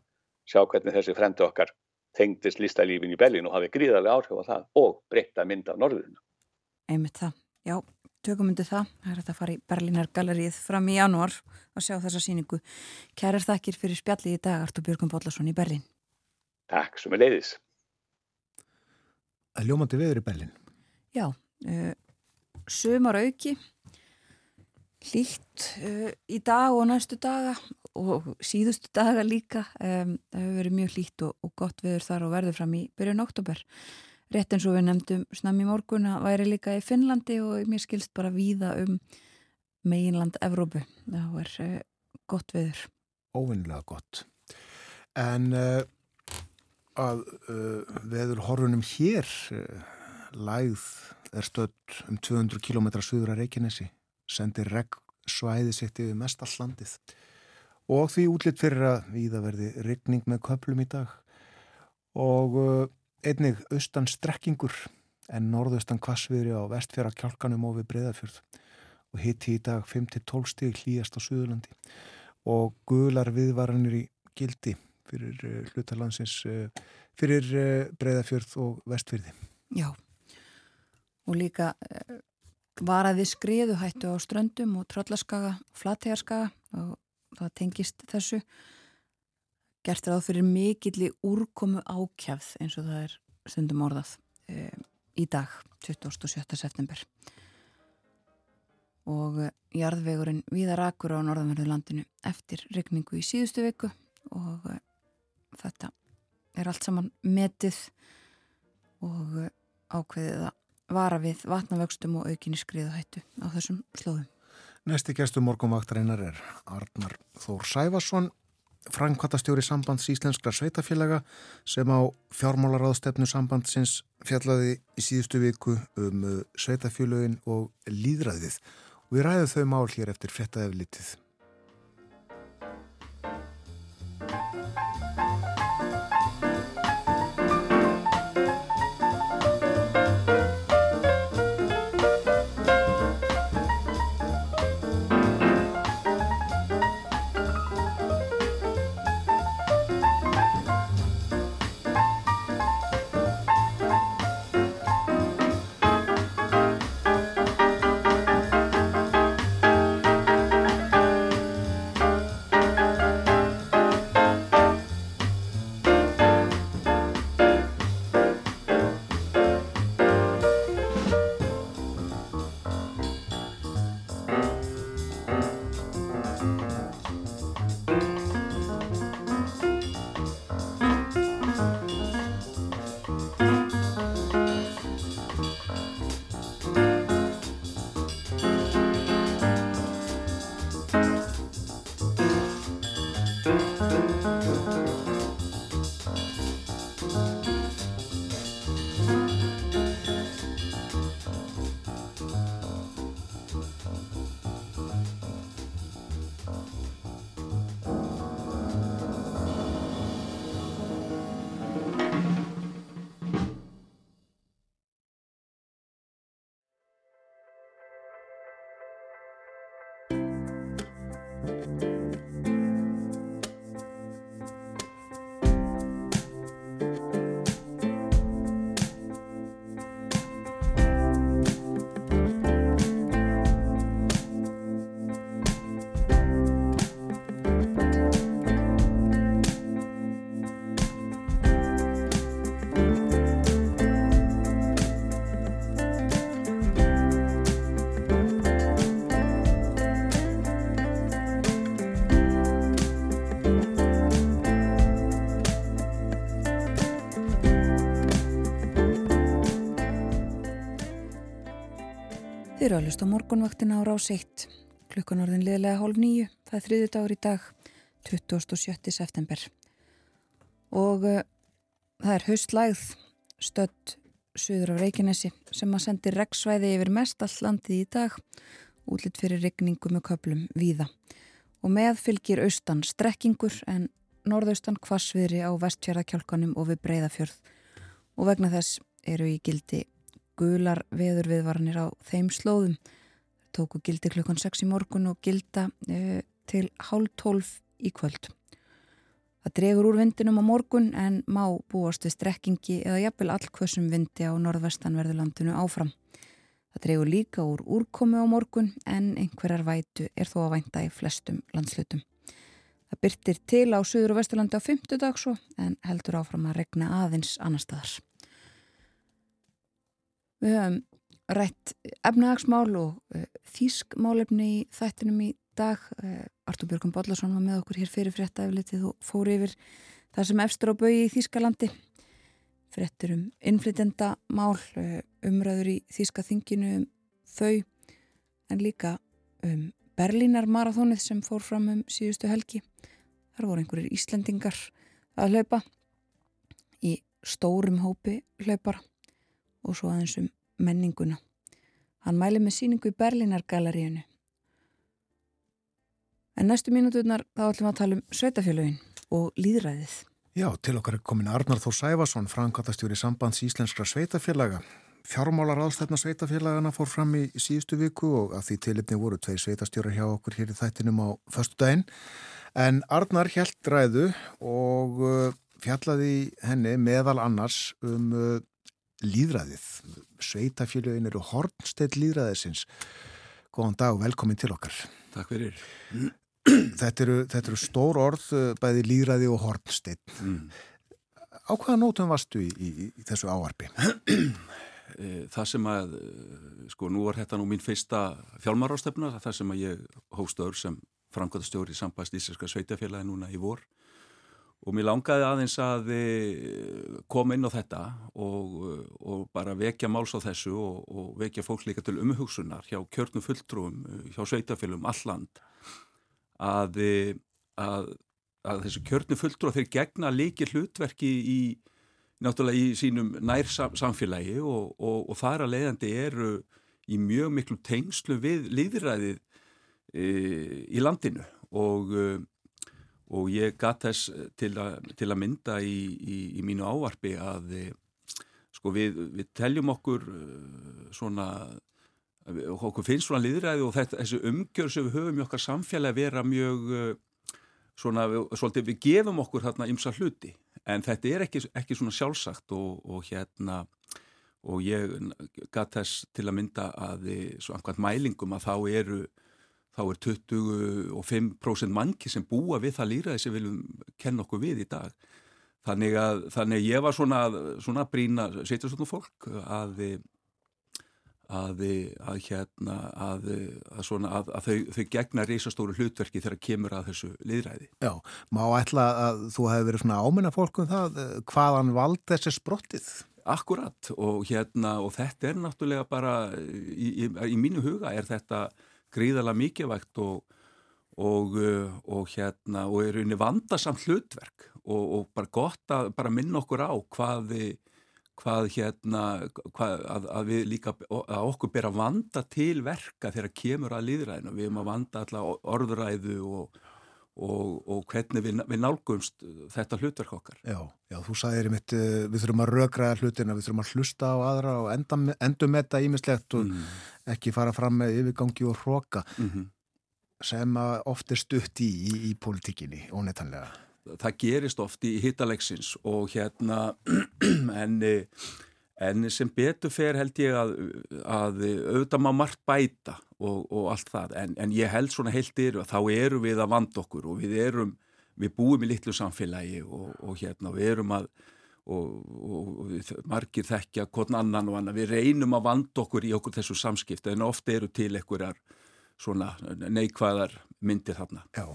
sjá hvernig þessi frendi okkar tengdist listalífin í Berlín og hafi gríðarlega áhrif á það og breytta mynd af Norðurlunda. Einmitt það, já, tökum undir það. Það er þetta að fara í Berlínargalerið fram í janúar og sjá þessa síningu. Kærar þakkir fyrir spjallið í dag, Artur Björgum Bóllarsson í Berlín. Takk sem er leiðis. ljómandi veður í Berlin. Já, uh, sumar auki, hlýtt uh, í dag og næstu daga og síðustu daga líka. Um, það hefur verið mjög hlýtt og, og gott veður þar og verður fram í byrjun oktober. Rétt eins og við nefndum snam í morgun að væri líka í Finnlandi og mér skilst bara víða um meginland Evrópu. Það er uh, gott veður. Óvinnilega gott. En uh, að veður horfunum hér lægð er stödd um 200 km suður að Reykjanesi sendir regn svæði sitt yfir mestallandið og því útlitt fyrir að víða verði regning með köplum í dag. Og uh, einnig austan strekkingur en norðaustan kvassviðri á vestfjara kjálkanum og við breyðafjörð og hitti í dag 5-12 stig hlýjast á Suðurlandi. Og gular viðvaranir í gildi fyrir uh, hlutalandsins uh, fyrir breyðafjörð og vestfjörði. Já, og líka varaði skriðuhættu á ströndum og tröllaskaga, flategarskaga og það tengist þessu. Gert ráð fyrir mikilli úrkomu ákjafð eins og það er stundum orðað uh, í dag, 27. september. Og uh, jarðvegurinn viðar akkur á norðanverðu landinu eftir regningu í síðustu viku og uh, þetta er allt saman metið og ákveðið að vara við vatnavöxtum og aukinni skriðuhættu á þessum slóðum. Næsti gæstu morgunvaktarinnar er Arnar Þór Sæfarsson, frænkvatastjóri sambands íslenskra sveitafélaga sem á fjármálaráðstefnu sambandsins fjallaði í síðustu viku um uh, sveitafélögin og líðræðið. Við ræðum þau mál hér eftir fréttaðið litið. Þið eru að hlusta morgunvaktina á rás 1. Klukkan orðin liðlega hálf nýju. Það er þriðið dagur í dag, 27. september. Og uh, það er haustlægð stödd suður á Reykjanesi sem að sendi regnsvæði yfir mest all landið í dag útlitt fyrir regningu með köplum víða. Og með fylgir austan strekkingur en norðaustan kvassviðri á vestfjörðakjálkanum og við breyðafjörð. Og vegna þess eru í gildi gular veður viðvarnir á þeim slóðum. Tóku gildi klukkan 6 í morgun og gilda e, til hálf 12 í kvöld. Það dregur úr vindinum á morgun en má búast við strekkingi eða jafnvel allkvössum vindi á norðvestanverðulandinu áfram. Það dregur líka úr úrkomi á morgun en einhverjar vætu er þó að vænta í flestum landslutum. Það byrtir til á Suður og Vesturlandi á 50 dag svo en heldur áfram að regna aðeins annar staðar. Við höfum rætt efnahagsmál og uh, þýskmálefni í þættinum í dag. Uh, Artur Björgum Bollarsson var með okkur hér fyrir frétta eflitið og fór yfir það sem efstur á bögi í Þýskalandi. Fréttur um innflytenda mál, umræður í Þýska þinginu um þau en líka um Berlínar marathónið sem fór fram um síðustu helgi. Þar voru einhverjir Íslendingar að hlaupa í stórum hópi hlaupara og svo aðeins um menninguna. Hann mæli með síningu í Berlínar galeríunu. En næstu mínúturnar þá ætlum við að tala um sveitafélögin og líðræðið. Já, til okkar er komin Arnar Þór Sæfason, framkvæmtastjóri sambands íslenskra sveitafélaga. Fjármálar aðstæfna sveitafélagana fór fram í síðustu viku og að því tilipni voru tvei sveitastjórar hjá okkur hér í þættinum á förstu daginn. En Arnar held ræðu og uh, fjallaði henni meðal annars um uh, líðræðið. Sveitafélögin eru hornsteitt líðræðisins. Góðan dag og velkomin til okkar. Takk fyrir. Þetta eru, þetta eru stór orð, uh, bæði líðræði og hornsteitt. Mm. Á hvaða nótum varstu í, í, í þessu áarpi? Eh, Það sem að, eh, sko, nú var þetta nú mín fyrsta fjálmarástöfna, það sem að ég hóst öður sem framkvæmstjóri í sambast íslenska sveitafélagi núna í vor og mér langaði aðeins að eh, koma inn á þetta og, eh, og bara vekja máls á þessu og, og vekja fólk líka til umhugsunar hjá kjörnum fulltrúum, eh, hjá sveitafélum, alland að, að, að þessu kjörnum fulltrúa þeir gegna líki hlutverki í náttúrulega í sínum nær sam samfélagi og, og, og þar að leiðandi eru í mjög miklu tengslu við líðræðið e, í landinu. Og, og ég gatt þess til, a, til að mynda í, í, í mínu ávarpi að e, sko við, við teljum okkur e, svona okkur finnst svona líðræði og þetta, þessi umgjör sem við höfum í okkar samfélagi vera mjög svona, svolítið, við gefum okkur þarna ymsa hluti. En þetta er ekki, ekki svona sjálfsagt og, og hérna og ég gatt þess til að mynda að svona mælingum að þá eru þá er 25% manki sem búa við það líraði sem viljum kenna okkur við í dag þannig að, þannig að ég var svona, svona brína, setja svona fólk að að, að hérna að, að, svona, að þau, þau gegna reysastóru hlutverki þegar kemur að þessu liðræði. Já, má ætla að þú hefur verið svona áminna fólk um það hvaðan vald þessi sprottið? Akkurat og hérna og þetta er náttúrulega bara í, í, í mínu huga er þetta gríðala mikilvægt og, og, og hérna og er unni vandasamt hlutverk og, bara gott að bara minna okkur á hvað við hvað hérna, hvað, að, að við líka, að okkur ber að vanda til verka þegar kemur að líðræðinu. Við erum að vanda alltaf orðræðu og, og, og hvernig við, við nálgumst þetta hlutverk okkar. Já, já, þú sagðir einmitt, við þurfum að rökraða hlutina, við þurfum að hlusta á aðra og enda, endum þetta ímislegt og mm. ekki fara fram með yfirgangi og hróka Mm -hmm. sem oft er stutt í, í, í politíkinni, óneitanlega það gerist oft í hittaleiksins og hérna en, en sem betur fer held ég að, að auðvitað maður margt bæta og, og allt það. En, en ég held svona heilt yfir að þá eru við að vanda okkur og við erum við búum í litlu samfélagi og, og hérna við erum að og, og margir þekkja hvern annan og annan, við reynum að vanda okkur í okkur þessu samskipta en ofta eru til einhverjar svona neikvæðar myndir þarna. Já,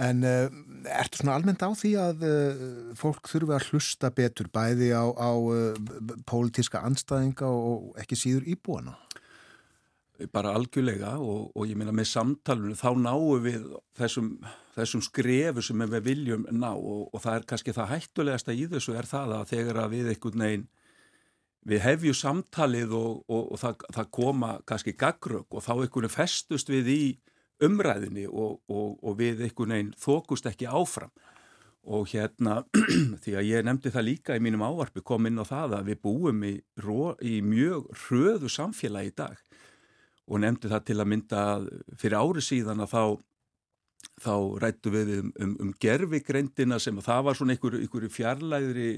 en uh, ertu svona almennt á því að uh, fólk þurfi að hlusta betur bæði á, á uh, pólitíska anstæðinga og ekki síður íbúana? Bara algjörlega og, og ég meina með samtalunum þá náum við þessum, þessum skrefu sem við viljum ná og, og það er kannski það hættulegasta í þessu er það að þegar að við einhvern veginn við hefjum samtalið og, og, og það, það koma kannski gaggrög og þá einhvern veginn festust við í umræðinni og, og við einhvern veginn þókust ekki áfram. Og hérna því að ég nefndi það líka í mínum ávarpi kom inn á það að við búum í, í mjög hröðu samfélagi í dag. Og nefndi það til að mynda fyrir ári síðan að þá þá rættu við um, um, um gerfigreindina sem það var svona einhverju einhver fjarlæðri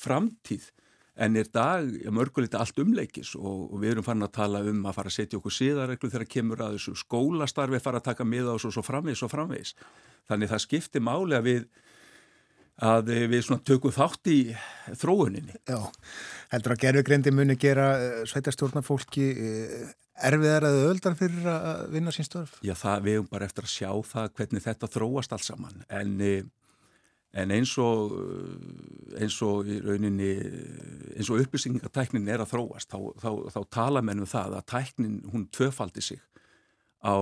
framtíð en er dag mörgulegt allt umleikis? Og, og við erum fann að tala um að fara að setja okkur síðarreglu þegar kemur að þessu. Skólastarfi fara að taka miða og svo, svo framvegs og framvegs þannig það skiptir máli að við að eh, við svona tökum þátt í þróuninni. Já, heldur að gerfugreindi muni gera uh, sveitastjórnarfólki uh, erfiðar eða öldar fyrir að vinna sín störf? Já, það, við hefum bara eftir að sjá það hvernig þetta þróast alls saman. En, eh, en eins og eh, eins og í rauninni eins og upplýsingatæknin er að þróast þá, þá, þá tala menn um það að tæknin hún tvöfaldi sig á,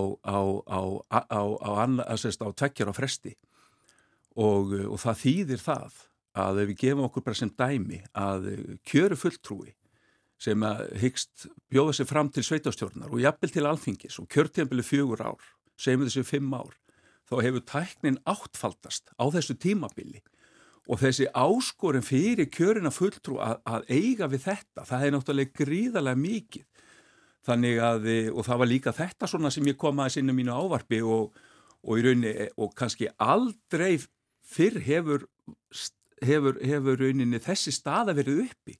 tveggjara fresti. Og, og það þýðir það að ef við gefum okkur bara sem dæmi að kjöru fulltrúi sem að hyggst bjóða sig fram til sveitastjórnar og jafnvel til alþingis og kjörtíðanbili fjögur ár, segjum við þessi fimm ár, þá hefur tæknin áttfaldast á þessu tímabili og þessi áskorin fyrir kjörina fulltrú að, að eiga við þetta, það er náttúrulega gríðarlega mikið. Þannig að, og það var líka þetta svona sem ég kom aðeins inn um mínu ávarpi og, og í rauninni, og kannski aldrei fyrr hefur, hefur, hefur rauninni þessi staða verið uppi.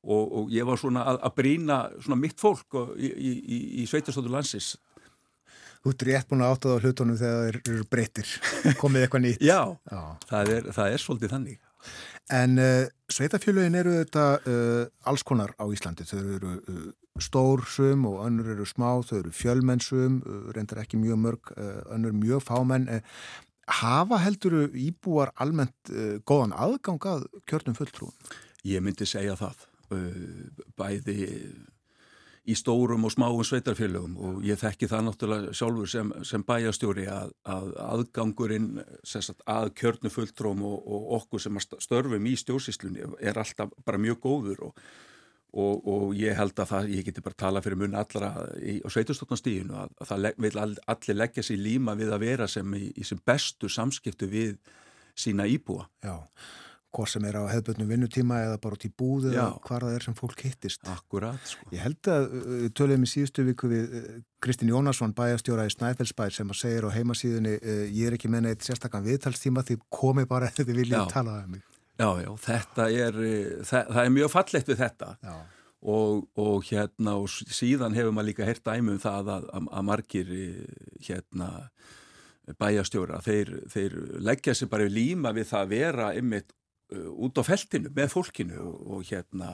Og, og ég var svona að, að brína svona mitt fólk og- í, í, í, í sveitastóttur landsins. Þú ert rétt búin að átta það á hlutunum þegar þeir eru breyttir, komið eitthvað nýtt. Já, Já. það er, það er svolítið þannig. En uh, sveitafjölögin eru þetta uh, alls konar á Íslandi. Þau eru uh, stór sum og önnur eru smá, þau eru fjölmennsum, reyndar ekki mjög mörg, önnur mjög fámenn. Hafa heldur íbúar almennt góðan aðgang að kjörnum fulltrúum? Ég myndi segja það, uh, bæði í stórum og smáum sveitarfélögum og ég þekki það náttúrulega sjálfur sem, sem bæjastjóri að, að aðgangurinn sagt, að kjörnu fulltróm og, og okkur sem störfum í stjórnsýslunni er alltaf bara mjög góður og, og, og ég held að það, ég geti bara tala fyrir mun allra í, á sveitarstofnastíðinu að, að það vil all, allir leggja sér líma við að vera sem í, í sem bestu samskiptu við sína íbúa. Já, hvort sem er á hefðbötnum vinnutíma eða bara út í búð eða hvar það er sem fólk hittist. Akkurat, sko. Ég held að uh, við töluðum í síðustu viku við uh, Kristín Jónasson, bæjastjóra í Snæfellsbær sem að segir á heimasíðunni uh, ég er ekki með neitt sérstakann viðtalstíma því komið bara ef þið viljið Já. tala um mig. Já, já, þetta er, það, það er mjög fallegt við þetta og, og hérna og síðan hefur maður líka heyrt dæmi um það að, að, að margir hérna bæjastjóra, þeir, þeir leggja sér bara í líma við það að vera uh, út á feltinu með fólkinu og, og hérna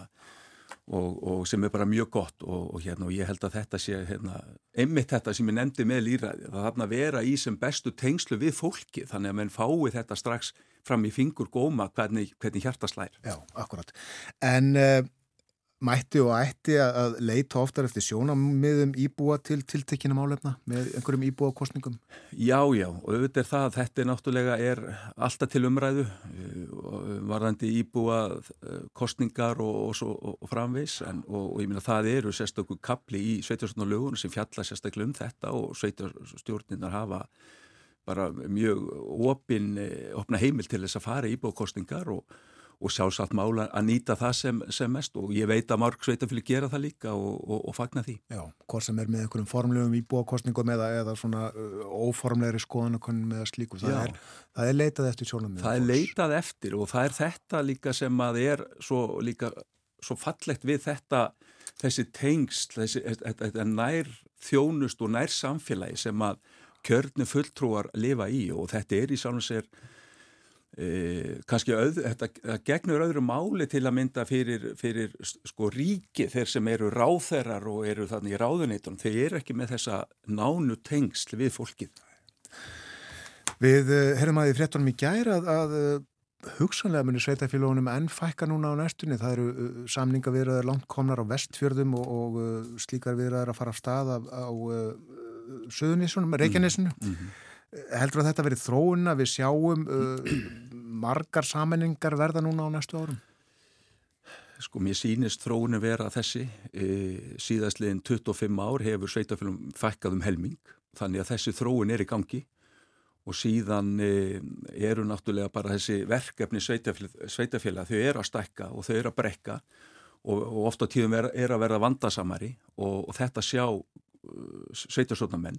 og, og sem er bara mjög gott og, hérna og ég held að þetta sé hérna, einmitt þetta sem ég nefndi með lýræði það þarna vera í sem bestu tengslu við fólki þannig að menn fái þetta strax fram í fingur góma hvernig, hvernig hjarta slær. Já, akkurat. En uh, mætti og ætti að- leita oftar eftir sjónamiðum íbúa til tiltekina málefna með einhverjum íbúakostningum? Já, já, og auðvitað er það að þetta er náttúrulega er alltaf til umræðu eh, varðandi íbúa eh, kostningar og, og, og, og framvegs en, og, ég meina það eru sérstaklega kapli í sveitjastjórnarlögunum sem fjalla sérstaklega um þetta og sveitjastjórnirnar hafa bara mjög opin, eh, opna heimil til þess að fara í íbúakostningar og, og sjálfsagt mála að nýta það sem, sem mest og ég veit að marg sveitafili gera það líka og, og, og fagna því. Já, hvort sem er með einhverjum formlegum íbúakostningum eða, eða svona uh, óformlegri skoðanakonum eða slíku. Það er, það er leitað eftir sjónamiðum. Það er leitað eftir og það er þetta líka sem að er svo, líka, svo fallegt við þetta, þessi tengsl, þessi, nær þjónust og nær samfélagi sem að kjörnu fulltrúar lifa í og þetta er í sjálfum sér e, kannski öð, þetta, gegnur öðru máli til að mynda fyrir, fyrir sko ríki þeir sem eru ráþerar og eru þannig í ráðuneytunum, þeir eru ekki með þessa nánu tengsl við fólkið. Við uh, herrum að í fréttunum í gæra að, að uh, hugsanlega munir sveitafélagunum enn fækka núna á næstunni. Það eru samninga viðraðar langt komnar á vestfjörðum og, og slíkar viðraðar að fara af stað á, á uh, Suðunísunum, Reykjanesinu. Mhm. Heldur að þetta verið þróun að við sjáum uh, margar sammenningar verða núna á næstu árum? Sko mér sýnist þróunin vera þessi. E, síðastliðin 25 ár hefur sveitafélum fækkað um helming þannig að þessi þróun er í gangi. Og síðan e, eru náttúrulega bara þessi verkefni sveitafélag, þau eru að stækka og þau eru að brekka og, og ofta tíðum er, er að verða vandasamari og, og þetta sjá uh, sveitasotnamenn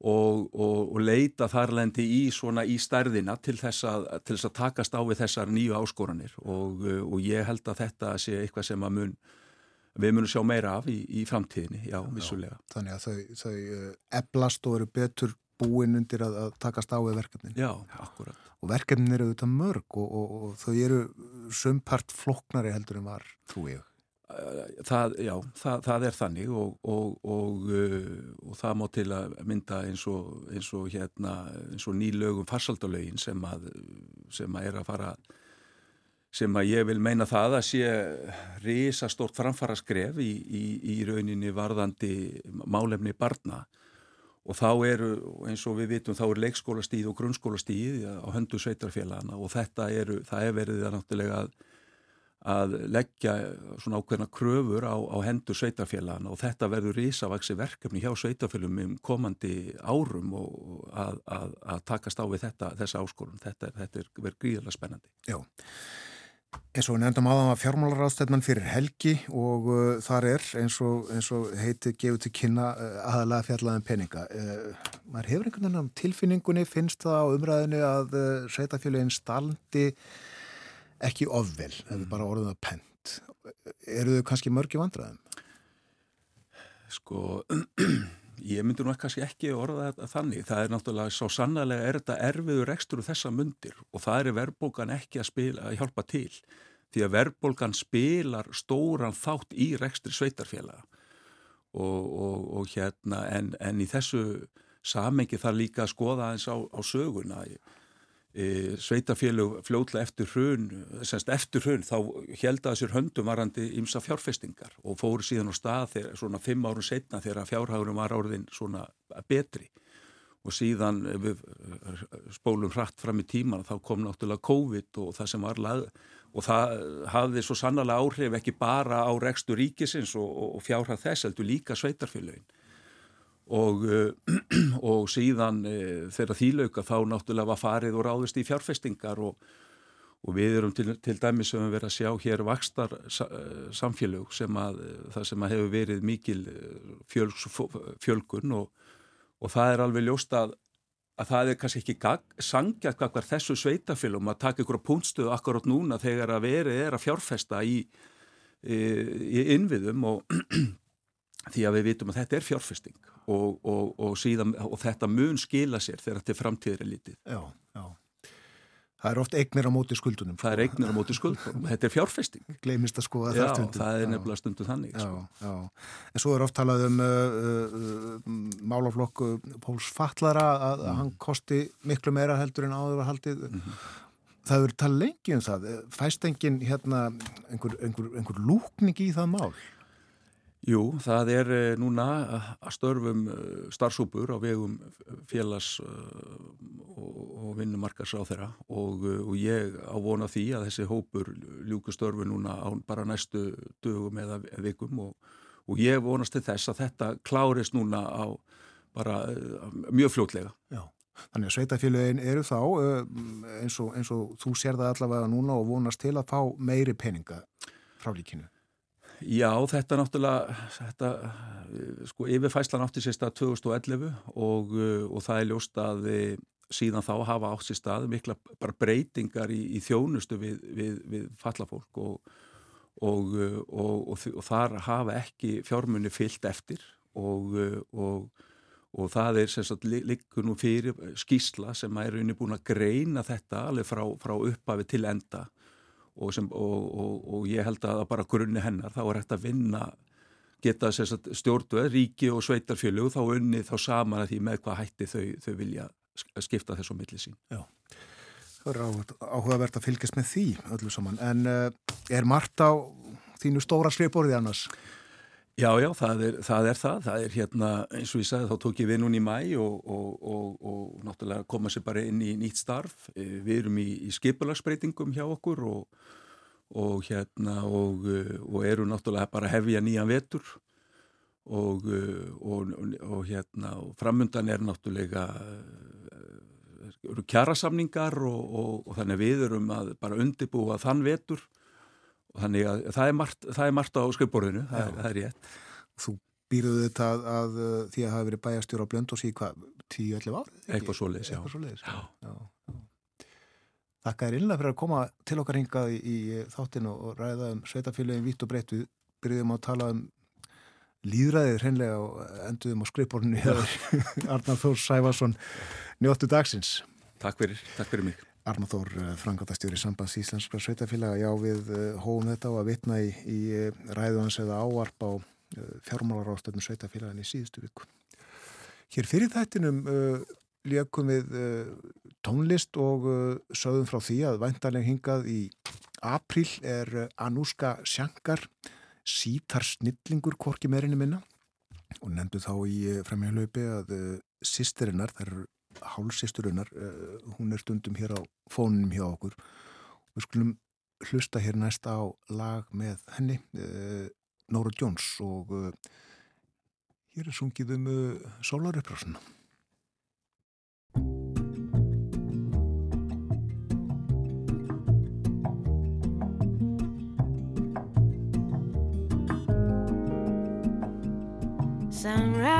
og, og, og leita þarlendi í svona í stærðina til þess að, til þess að takast á við þessar nýju áskoranir og, uh, og ég held að þetta sé eitthvað sem mun við munum sjá meira af í, í framtíðinni, já, vissulega. Þannig að þau, þau uh, eblast og eru betur búin undir að, að takast á við verkefnin. Já, akkurat. og verkefnin eru auðvitað mörg og, og, og þau eru sumpart floknari heldur en var, trú ég. Það, já, það, það er þannig og, og, og, uh, og það má til að mynda eins og, eins og hérna, eins og nýlögum farsaldalögin sem að, sem að er að fara sem að ég vil meina það að sé risastórt framfara skref í, í, í rauninni varðandi málefni barna. Og þá eru, eins og við vitum, þá er leikskólastíð og grunnskólastíð á höndu sveitarfélagana og þetta eru, það er verið það náttúrulega að að leggja svona ákveðna kröfur á, á hendur sveitarfélagana og þetta verður risavaksi verkefni hjá sveitarfélagum um komandi árum og að, að, að takast á við þetta, þessa áskorun. Þetta, þetta er verið gríðarlega spennandi. Já, eins og við nefndum aðan að fjármálaráðstefnan fyrir helgi og uh, þar er eins og, eins og heiti gefur til kynna uh, aðalega fjallaðum peninga. Uh, maður hefur einhvern veginn á tilfinningunni, finnst það á umræðinu að uh, sveitarfélagin staldi ekki ofvel, ef við bara orðum það pent. Eru þau kannski mörgi vandræðum? Sko, ég myndi nú kannski ekki orða þetta þannig. Það er náttúrulega svo sannlega er þetta erfiður ekstur úr þessa mundir og það er verðbólgan ekki að, spila, að hjálpa til. Því að verðbólgan spilar stóran þátt í rekstri sveitarfélaga og, og, og hérna en, en í þessu samengi þarf líka að skoða eins á, á söguna. E, sveitafélug fljótlega eftir hrun, semst eftir hrun þá held að sér höndum varandi ímsa fjárfestingar og fóru síðan á stað þegar, svona fimm árum setna þegar fjárhagurum var áriðin svona betri. Og síðan við spólum hratt fram í tíman þá kom náttúrulega COVID og það sem var lag og það hafði svo sannlega áhrif ekki bara á rekstu ríkisins og, og, fjárhag þess heldur líka sveitarfélugin og, og síðan þegar þýlauka þá náttúrulega var farið og ráðist í fjárfestingar og, og við erum til, til dæmis sem við verðum að sjá hér vakstar samfélög sem að það sem að hefur verið mikil fjölg, fjölgun og, og það er alveg ljóst að, að það er kannski ekki sangjað hvað þessu sveitafélum að taka ykkur á púnstuðu akkurát núna þegar að verið er að fjárfesta í, í, í innviðum og því að við vitum að þetta er fjárfesting og, og, og, síðan, og þetta mun skila sér þegar þetta er framtíðir er lítið. Já, já. Það er oft eignir á móti skuldunum. Það er eignir á móti skuldunum. Þetta er fjárfesting. Gleimist að skoða það stundum. Já, það er nefnilega stundum þannig. Já, sko. já. En svo er oft talað um uh, uh, málaflokku Póls Fallara að mm. hann kosti miklu meira heldur en áður að haldið. Mm -hmm. Það eru talað lengi um það. Fæst engin hérna einhver, einhver, einhver lúkning í það mál? Jú, það er núna að störfum starfsúpur á vegum félags og vinnumarkars á þeirra og, og ég ávona því að þessi hópur ljúku störfu núna á bara næstu dögum eða vikum og, og ég vonast til þess að þetta klárist núna á bara mjög fljótlega. Já. Þannig að sveitafélagin eru þá eins og, eins og þú sér það allavega núna og vonast til að fá meiri peninga frá líkinu. Já, þetta náttúrulega, þetta, sko, yfirfæslan átti sér stað 2011 og, og það er ljóst að síðan þá hafa átt sér stað mikla bara breytingar í, í þjónustu við, við, við fallafólk og, og, og þar hafa ekki fjármunni fyllt eftir og það er sem sagt líkur nú fyrir skísla sem er unni búin að greina þetta alveg frá, frá upphafi til enda Og, sem, og, og, og ég held að bara grunni hennar þá er hægt að vinna geta stjórnveð, ríki og sveitarfjölu þá unni þá saman að því með hvað hætti þau, þau vilja skipta þessu milli sín. Já, það er áhugavert að fylgjast með því öllu saman, en uh, er margt á þínu stóra skrifborði annars? Já, já, það er, það er það. Það er hérna, eins og ég sagði, þá tók ég við núna í mæ og, og, og, og náttúrulega koma sér bara inn í nýtt starf. Við erum í, í skipulagsbreytingum hjá okkur og hérna og eru náttúrulega bara hefja nýjan vetur og hérna framundan er náttúrulega kjærasamningar og þannig að við erum að bara undibúa þann vetur þannig að það er margt, það er margt á skrifborðinu, það, það er rétt. Þú býrðuð þetta að, að því að hafa verið bæjastjóra á blönd og síðan hvað, 10-11 árið? Eitthvað svo leiðis, já. Svo leiðis, já. já. Þakka þér innlega fyrir að koma til okkar hingað í, í þáttinu og ræða um sveitafélagin vitt og breytt. Við byrjuðum að tala um líðræðið hreinlega og enduðum á skrifborðinu Arnar Þórs Sæfarsson njóttu dagsins. Takk fyrir, takk fyrir mig. Arnáþór, frangatastjóri sambands Íslenskra sveitafélaga, já við uh, hóum þetta á að vitna í, í uh, ræðu hans eða ávarp á fjármálarástöfnum sveitafélagan í síðustu viku. Hér fyrir þættinum uh, lékum við uh, tónlist og uh, sögðum frá því að væntanlega hingað í april er Anúska Sjankar, sítar snillingur korki meirinni minna og nefndu þá í fremjálaupi að sýstirinnar, þær eru hálsýsturinnar, uh, hún er stundum hér á fónunum hjá okkur. Við skulum hlusta hér næst á lag með henni uh, Nóra Jones og uh, hér er sungið um Sunrise, sunrise,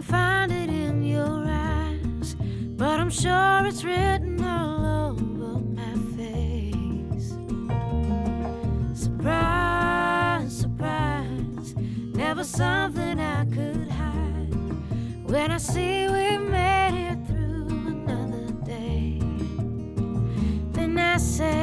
Find it in your eyes, but I'm sure it's written all over my face. Surprise, surprise, never something I could hide. When I see we made it through another day, then I say,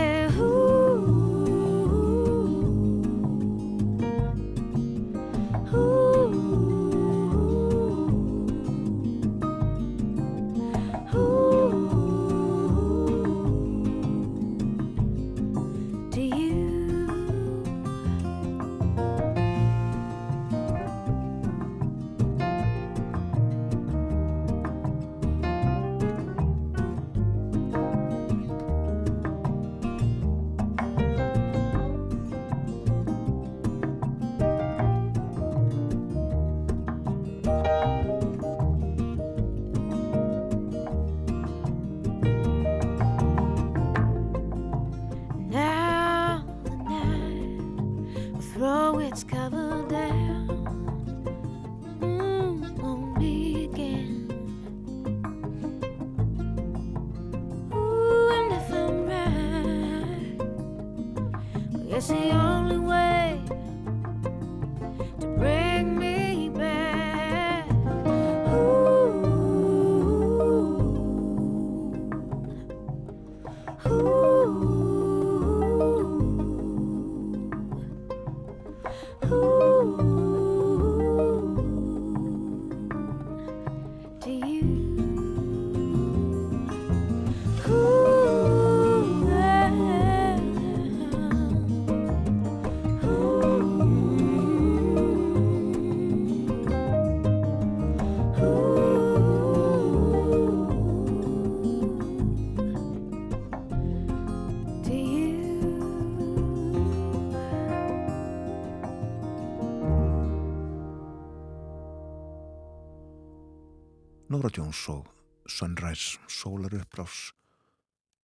Jones og Sunrise Sólar upprás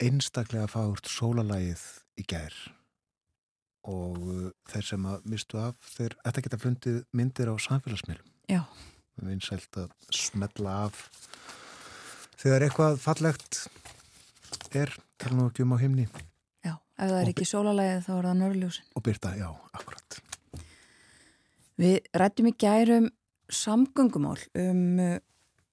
einstaklega fárt sólalægið í gær. Og uh, þeir sem að mistu af þeir ætta geta fundið myndir á samfélagsmiðlum. Já, vinsælt að smetla af. Þegar eitthvað fallegt er, tala nú ekki um á himni. Já, ef það er ekki sólalægið þá er það norðljósin. og byrta, já, akkurat. Við rættum í gærum samgöngumál um uh,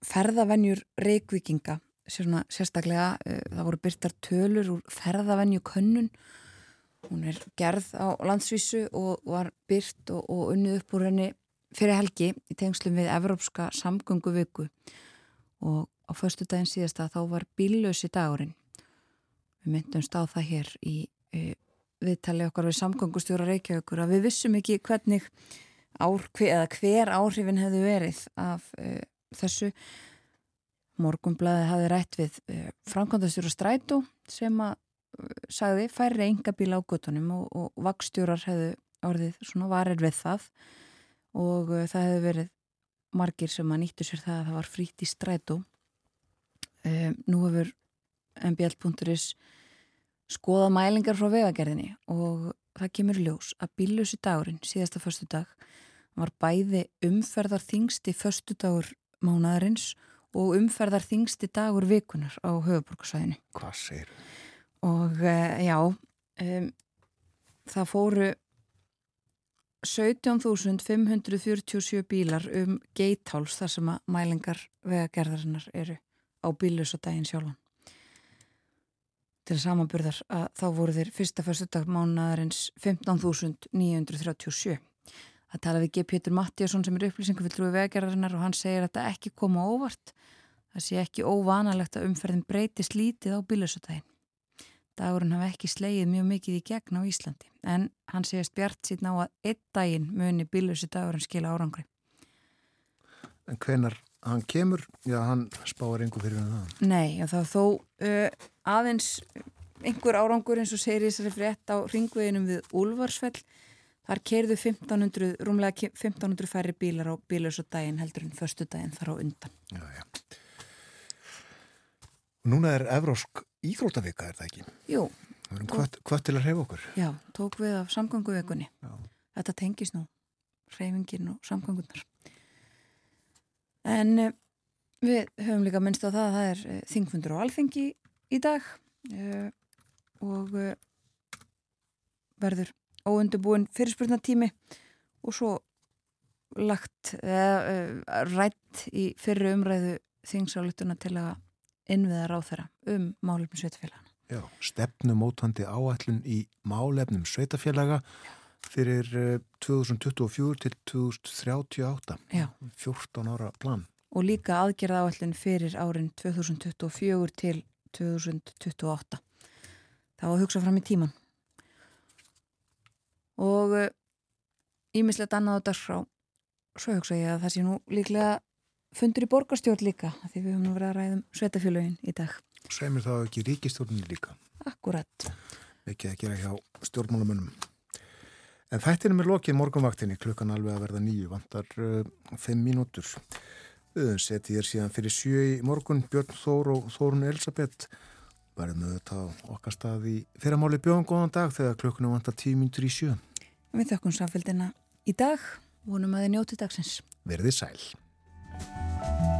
ferðavenjur reykvíkinga svona sérstaklega, uh, það voru byrtar tölur úr ferðavenju könnun. Hún er gerð á landsvísu og var byrt og, og unnið upp úr henni fyrir helgi í tengslum við Evrópska samgönguviku. Og á föstu daginn síðasta þá var bíllösi dagurinn. Við myndumst á það hér í uh, viðtali okkar við samgöngustjóra Reykjavíkur að við vissum ekki hvernig ár, hver, hver áhrifin hefðu verið af uh, þessu Morgunblæði hafði rætt við uh, framkvæmdastjóra Strætó sem að uh, sagði færri enga bíla á göttunum og, og vakstjórar hefðu orðið svona varir við það og uh, það hefði verið margir sem að nýttu sér það að það var frýtt í Strætó. Um, nú hefur mbl.is skoða mælingar frá vegagerðinni og það kemur ljós að bílusi dagurinn, síðasta förstu dag, var bæði umferðar þingsti förstu dagur mánaðarins og umferðar þingsti dagur vikunar á höfuborgarsæðinu. Hvað segir? Og uh, já, um, það fóru 17.547 bílar um geitháls þar sem að mælingar vegagerðarinnar eru á bílusa daginn sjálfan til samanburðar að þá voru þeir fyrsta fyrstudag mánadarins 15.937. Það tala við G. Pétur Mattíasson sem er upplýsingufulltrúi vegarrarinnar og hann segir að þetta ekki koma óvart. Það sé ekki óvanalegt að umferðin breytist lítið á bílusutægin. Dagurinn hafi ekki slegið mjög mikið í gegn á Íslandi en hann segist bjart síðan á að einn daginn muni bílusutægurinn skila árangri. En hvenar hann kemur, já hann spáir einhver fyrir hann það. Nei, er þó uh, aðeins einhver árangur eins og segir þessari frétt á ringveginum við Úlfarsfell. Þar kerðu 1500, rúmlega 1500 færri bílar á bílösu daginn heldur en förstu daginn þar á undan. Já, já. Núna er Evrósk íþróttavika, er það ekki? Jú, Við erum hvað, hvað til að reyfa okkur? já, tók við af samganguvekunni. Já. Þetta tengis nú, reyfingin og samgangunar. En uh, við höfum líka minnst á það að það er uh, þingfundur á alþengi í dag uh, og verður óundubúin fyrirspurnatími og svo lagt uh, rætt í fyrri umræðu þingsáletuna til að innviða ráþæra um málefnum sveitfélagana. Já, stefnumótandi áætlun í málefnum sveitafélaga fyrir eh, 2024 til 2038. Já. 14 ára plan. og líka aðgerða áallin fyrir árin 2024 til 2028. Það var að hugsa fram í tíman. Og ímislegt annað á dagskrá. Svo hugsa ég að það sé nú líklega fundur í borgarstjórn líka, því við höfum nú verið að ræðum sveitafélögin í dag. Sveimir þá ekki ríkistjórnir líka. Akkurat. Ekki að gera hjá stjórnmálamönnum. En þættinum er lokið morgunvaktinni klukkan alveg að verða nýju, vantar uh, fimm mínútur. Höfum setið hér síðan fyrir sjö í morgun, Björn Þór og Þórun Elisabeth verðum við þetta á okkar stað í fyrramáli bjóðan góðan dag þegar klökkunum vantar tímindur í sjö. Við þökkum samfélgina í dag, vonum að þið njóti dagsins. Verðið sæl.